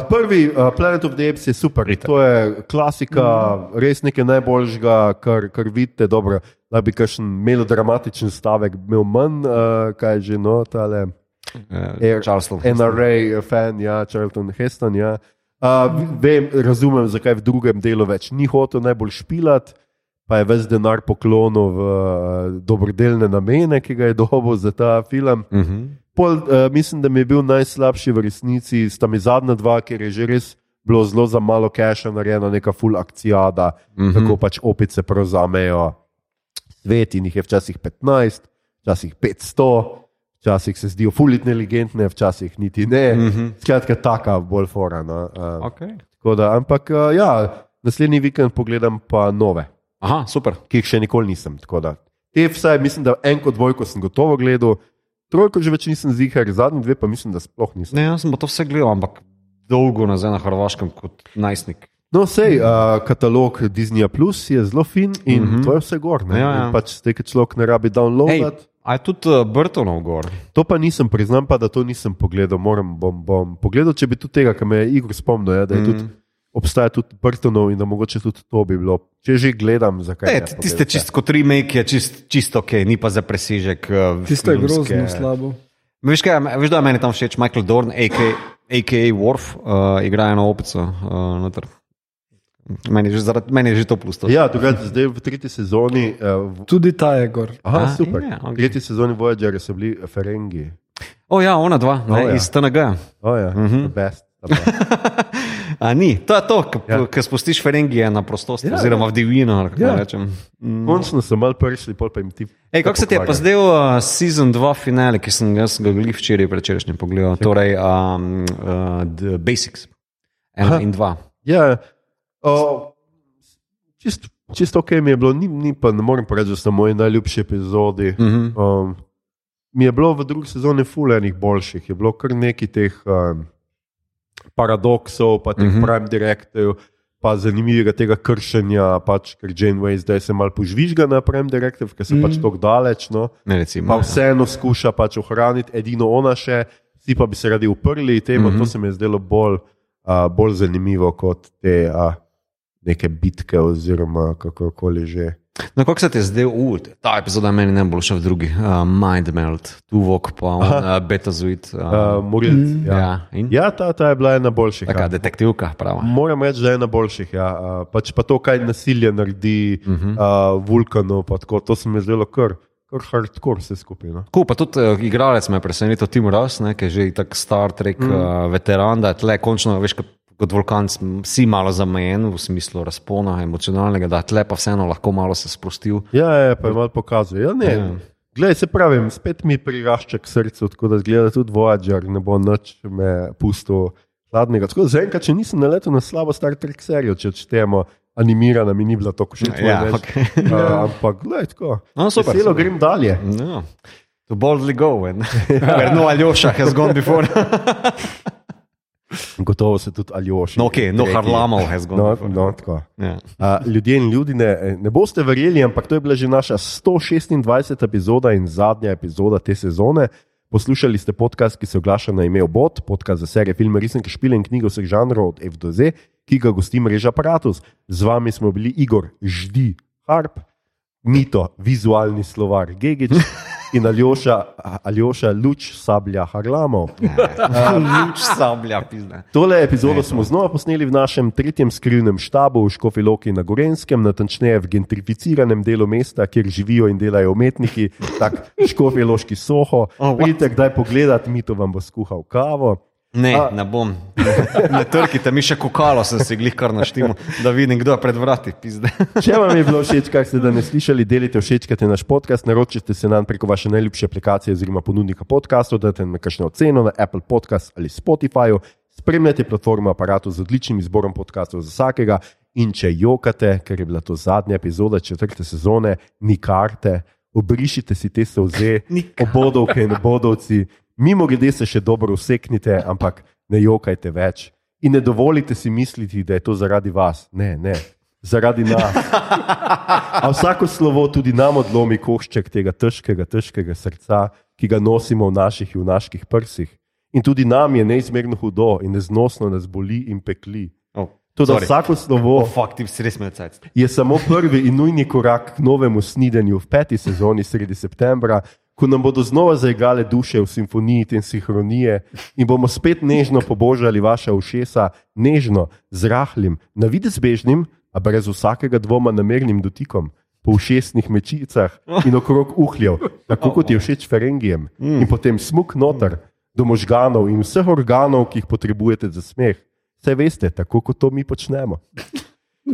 prvi uh, Planet of the Apes je super. To je klasika, mm. res nekaj najboljšega, kar, kar vidite. Dobro, da bi kakšen melodramatičen stavek imel manj, uh, kaj je že no, tale. Eh, Charleston. NRA fan, ja, Charlton Heston. Ja. Uh, vem, razumem, zakaj v drugem delu več ni hotel najbolj špilati, pa je ves denar poklonil v uh, dobrodelne namene, ki ga je dobil za ta film. Uh -huh. Pol, uh, mislim, da mi je bil najslabši v resnici, sta mi zadnja dva, ker je že res bilo zelo za malo keša narejena, neka full akcijada, mm Mhm. -hmm. tako pač opice prevzamejo svet in jih je včasih 15, včasih 500, včasih se zdijo full inteligentne, včasih niti ne. Mm Mhm. -hmm. Skratka, taka bolj fora. No. Uh, okay. tako da, ampak uh, ja, naslednji vikend pogledam pa nove, Aha, super. ki jih še nikoli nisem. Te vsaj, mislim, da eno, dvojko sem gotovo gledal, trojko že več nisem zihar, zadnji dve pa mislim, da sploh nisem. Ne, jaz sem pa to vse gledal, ampak dolgo nazaj na Hrvaškem kot najstnik. No, sej, uh, katalog Disney Plus je zelo fin in mm. -hmm. to je vse gor. Ne? Ja, ja. In Pač zdaj, ker človek ne rabi downloadati. a je tudi uh, Brtonov gor? To pa nisem, priznam pa, da to nisem pogledal. Moram, bom, bom pogledal, če bi tudi tega, kar me je Igor spomnil, ja, da je mm. Mhm. tudi, obstaja tudi Brtonov in da mogoče tudi to bi bilo. Če že gledam, zakaj Ne, ne. tiste čist kot remake je čist, čist ok, ni pa za presežek. Uh, Tisto je grozno slabo. Veš, kaj, veš, da meni tam všeč Michael Dorn, a.k.a. a.k.a. Worf, uh, igra eno opico. Uh, noter. meni, je že, zaradi, meni je že to plus. To. Ja, drugače, zdaj v tretji sezoni. Uh, v, Tudi ta je gor. aha, A, super. je, V ok. tretji sezoni Voyagerja so bili Ferengi. O ja, ona dva, ne, O, ja. iz TNG. Oh, ja, mm -hmm. best. A ni, to je to, ki Ja. ja. spustiš Ferengije na prostost, Ja, ja, oziroma v divjino. Ja. naj rečem. Mm. Končno so mal prišli, pol pa jim ti. Ej, kako se ti je pa zdaj uh, sezon 2 finale, ki sem ga glih včeraj prečerajšnjem pogledal, torej um, uh, The Basics, ena Aha. in dva. Ja, o, čist, čisto ok mi je bilo, ni, ni pa ne morem reči, da so moji najljubši epizodi. Mm -hmm. Um, mi je bilo v drugi sezoni fulejnih boljših, je bilo kar nekaj teh um, paradoksov, pa teh mm Mhm. -hmm. prime direktorjev, pa zanimivega tega kršenja, pač, ker Janeway zdaj se mal požvižga na prime direktorjev, ker so mm Mhm. -hmm. pač tako daleč. No. Ne, recimo, Pa ja. vseeno skuša pač ohraniti, edino ona še, vsi pa bi se radi uprli temu, mm Mhm. -hmm. to se mi je zdelo bolj, uh, bolj zanimivo kot te uh, neke bitke oziroma kako koli že. No, kako se ti je zdaj ul? Ta epizoda meni najbolj všeč v drugi. Uh, Mind Melt, Tuvok, pa on, uh, Betazuit. Uh, Uh, morilc, Mm. ja. ja, in? ja, ta, ta je bila ena boljših. Taka Ja. detektivka, prava. Moram reči, da je ena boljših. Ja. Uh, pač pa to, kaj nasilje naredi uh Mhm. -huh. uh, vulkanov, pa tako, to se mi je zdelo kar, kar hardcore vse skupaj. No. Cool, pa tudi uh, igralec me je presenetil, Tim Ross, ne, ki je že tako Star Trek mm. uh, veteran, da je tle končno, veš, kot, vulkan si malo zamejen v smislu razpona emocionalnega, da tle pa vseeno lahko malo se sprostil. Ja, je, pa je malo pokazal. Ja, ne, Ja. ja. Glej, se pravi, spet mi prirašča k srcu, tako da zgleda tudi Voyager, ne bo noč me pustil hladnega. Tako da zaenkrat, če nisem naletel na slabo Star Trek serijo, če odštejemo, animirana mi ni bila tako všeč. Ja, moram reči. okej. uh, ampak, gledaj, tako. No, super, Veselo super. grem dalje. No. To boldly go, and no Aljoša has gone before. Gotovo se tudi Aljoši. no, ok, no Harlamov has gone No, no, tako. Ja. Uh, ljudje in ljudje, ne boste verjeli, ampak to je bila že naša 126. epizoda in zadnja epizoda te sezone. Poslušali ste podcast, ki se oglaša na ime Obot, podcast za serije, filme, resnike, špile in knjige vseh žanrov od F do Z, ki ga gosti mreža Apparatus. Z vami smo bili Igor, Ždi, Harp, Mito, vizualni slovar, Gigič in Aljoša, Aljoša luč sablja Harlamov. Luč sablja, pizne. Tole epizodo smo znova posneli v našem tretjem skrivnem štabu v Škofiloki na Gorenskem, natančneje v gentrificiranem delu mesta, kjer živijo in delajo umetniki, tako Škofiloški soho. Oh? Pridite kdaj pogledat, mi to vam bo skuhal kavo. Ne, A- ne bom. Ne trkite, mi še kokalo sem si glih kar naštimo, da vidim, kdo je pred vrati, pizde. Če vam je bilo všeč, kar ste danes slišali, delite, všečkajte naš podcast, naročite se nam preko vaše najljubše aplikacije oziroma ponudnika podcastov, dajte nam kakšno oceno na Apple Podcast ali Spotifyju, spremljate platformo aparatu z odličnim izborom podcastov za vsakega in če jokate, ker je bila to zadnja epizoda četrte sezone, nikarte, obrišite si te solze, Nikar. obodovke in obodovci, mimo grede se še dobro useknite, ampak ne jokajte več. In ne dovolite si misliti, da je to zaradi vas. Ne, ne, zaradi nas. A vsako slovo tudi nam odlomi košček tega težkega, težkega srca, ki ga nosimo v naših junaških prsih. In tudi nam je neizmerno hudo in neznosno nas boli in pekli. Oh, Tudi sorry. vsako slovo Oh, fuck, je samo prvi in nujni korak k novemu snidenju v peti sezoni sredi septembra, ko nam bodo znova zaigrale duše v simfoniji in sinhronije in bomo spet nežno pobožali vaša ušesa, nežno, z rahlim, na videz bežnim, a brez vsakega dvoma namernim dotikom. Po ušesnih mečicah in okrog uhljev, tako kot je všeč Ferengijem, in potem smuk noter, do možganov in vseh organov, ki jih potrebujete za smeh. Vse veste, tako kot to mi počnemo.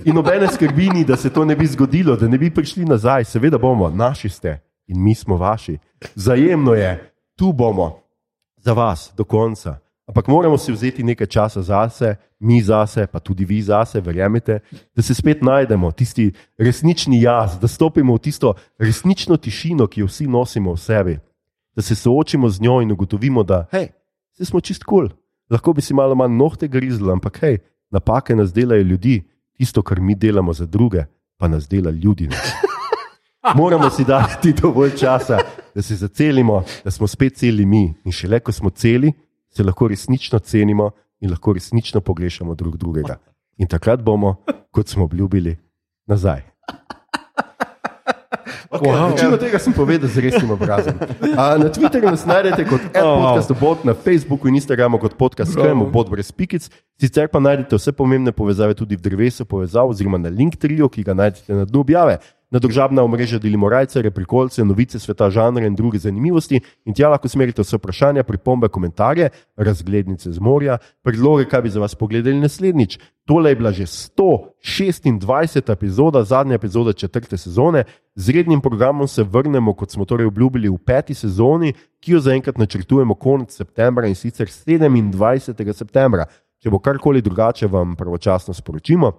In nobene skrbi ni, da se to ne bi zgodilo, da ne bi prišli nazaj. Seveda bomo, naši ste in mi smo vaši. Vzajemno je, tu bomo, za vas do konca. Ampak moramo si vzeti nekaj časa zase, mi zase, pa tudi vi zase, verjamete, da se spet najdemo, tisti resnični jaz, da stopimo v tisto resnično tišino, ki jo vsi nosimo v sebi. Da se soočimo z njo in ugotovimo, da hej, vse smo čist kul, cool. lahko bi si malo manj nohte grizli, ampak hej, napake nas delajo ljudi, tisto, kar mi delamo za druge, pa nas dela ljudi. Moramo si dati dovolj časa, da se zacelimo, da smo spet celi mi. In šele ko smo celi, se lahko resnično cenimo in lahko resnično pogrešamo drug drugega. In takrat bomo, kot smo obljubili, nazaj. Okay, wow. Večino tega sem povedal z resnim obrazom. A, na Twitterju nas najdete kot wow. podcast bot, na Facebooku in Instagramu kot podcast Skremo, bot brez pikic. Sicer pa najdete vse pomembne povezave tudi v drevesu povezav oziroma na link trio, ki ga najdete na dnu objave. Na družabna omrežja delimo rajce, reprikolce, novice sveta, žanre in druge zanimivosti. In tja lahko smerite vse vprašanja, pripombe, komentarje, razglednice z morja, predloge, kaj bi za vas pogledali naslednjič. Tole je bila že 126. epizoda, zadnja epizoda četrte sezone. Z rednim programom se vrnemo, kot smo torej obljubili, v peti sezoni, ki jo zaenkrat načrtujemo konec septembra in sicer 27. septembra. Če bo karkoli drugače, vam pravočasno sporočimo.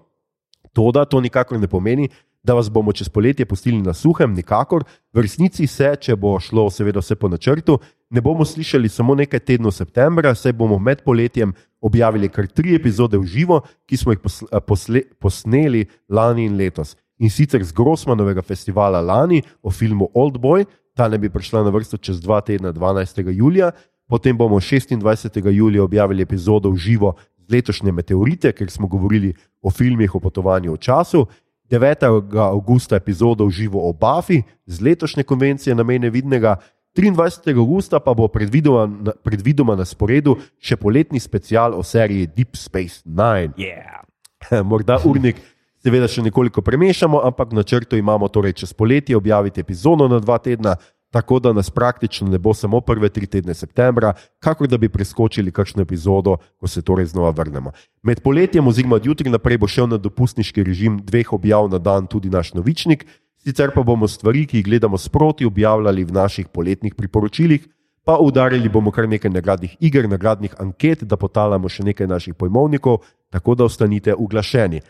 Toda to nikakor ne pomeni, da vas bomo čez poletje pustili na suhem, nikakor. V resnici se, če bo šlo seveda vse po načrtu, ne bomo slišali samo nekaj tednov septembra, saj bomo med poletjem objavili kar tri epizode v živo, ki smo jih posle, posle, posneli lani in letos. In sicer z Grossmanovega festivala lani o filmu Old Boy, ta ne bi prišla na vrsto čez dva tedna, 12. julija, potem bomo 26. julija objavili epizodo v živo z letošnje Meteorite, ker smo govorili o filmih o potovanju v času. 9. augusta epizodo v živo o Buffy z letošnje konvencije na mene vidnega, 23. augusta pa bo predvidoma, predvidoma na sporedu še poletni special o seriji Deep Space Nine. Yeah. Morda urnik, seveda, še nekoliko premešamo, ampak v načrtu imamo torej čez poletje objaviti epizodo na dva tedna, tako da nas praktično ne bo samo prve tri tedne septembra, kakor da bi preskočili kakšno epizodo, ko se torej znova vrnemo. Med poletjem, oziroma jutri naprej, bo šel na dopustniški režim dveh objav na dan tudi naš novičnik, sicer pa bomo stvari, ki jih gledamo sproti, objavljali v naših poletnih priporočilih. Pa udarili bomo kar nekaj nagradnih iger, nagradnih anket, da potalamo še nekaj naših pojmovnikov, tako da ostanite uglašeni.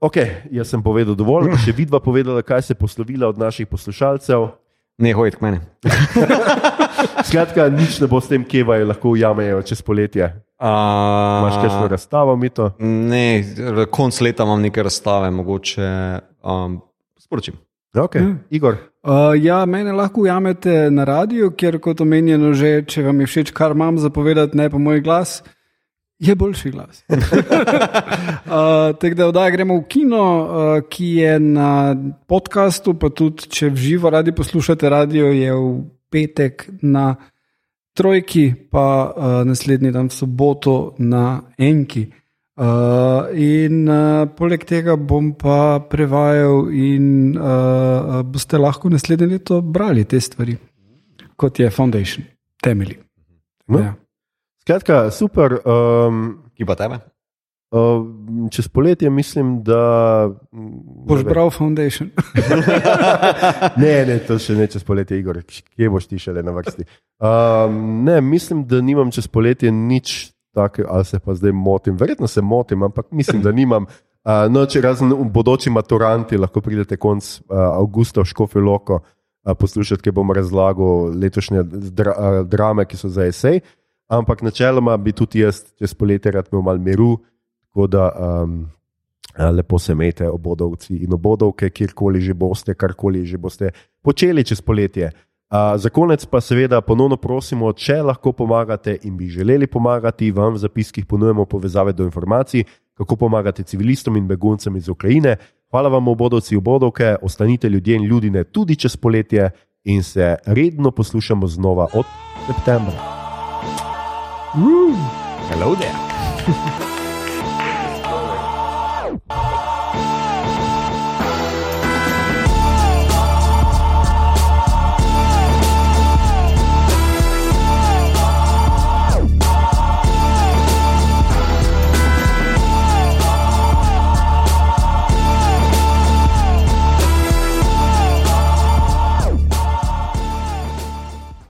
Ok, jaz sem povedal dovolj, še vidva povedala, kaj se je poslovila od naših poslušalcev. Ne hojiti k meni. Skratka, nič ne bo s tem, kje vajo lahko ujamejo čez poletje. Uh, Imaš kakšno razstavo, mi to? Ne, konc leta imam neke razstave, mogoče um, sporočim. Ok, Igor. Uh, ja, mene lahko ujamete na radiju, kjer kot omenjeno že, če vam je všeč, kar imam zapovedati, ne pa moj glas, je boljši glas. uh, Tako da odaj gremo v kino, uh, ki je na podkastu, pa tudi če v živo radi poslušate radio, je v petek na trojki, pa uh, naslednji dan v soboto na enki. Uh, in uh, poleg tega bom pa prevajal, in uh, boste lahko naslednje leto brali te stvari, kot je Foundation, temelji. No. Ja. Skratka, super. Um, Ki pa tebe? uh, čez poletje mislim, da. Boš bral Foundation. ne, ne, to še ne čez poletje, Igor, kje boš ti šele na vrsti. Um, ne, mislim, da nimam čez poletje nič takega, ali se pa zdaj motim. Verjetno se motim, ampak mislim, da nimam. Uh, no, če razen bodoči maturanti, lahko pridete konc uh, avgusta v Škofijo Loko uh, poslušati, ki bom razlagal letošnje dra, uh, drame, ki so za esej. Ampak načeloma bi tudi jaz čez poletje rad imel malo miru, tako da um, lepo se imejte, obodovci in obodovke, kjerkoli že boste, karkoli že boste počeli čez poletje. Uh, za konec pa seveda ponovno prosimo, če lahko pomagate in bi želeli pomagati, vam v zapiskih ponujemo povezave do informacij, kako pomagate civilistom in beguncem iz Ukrajine. Hvala vam, obodovci in obodovke, ostanite ljudje in ljudine tudi čez poletje in se redno poslušamo znova od septembra. Hello there.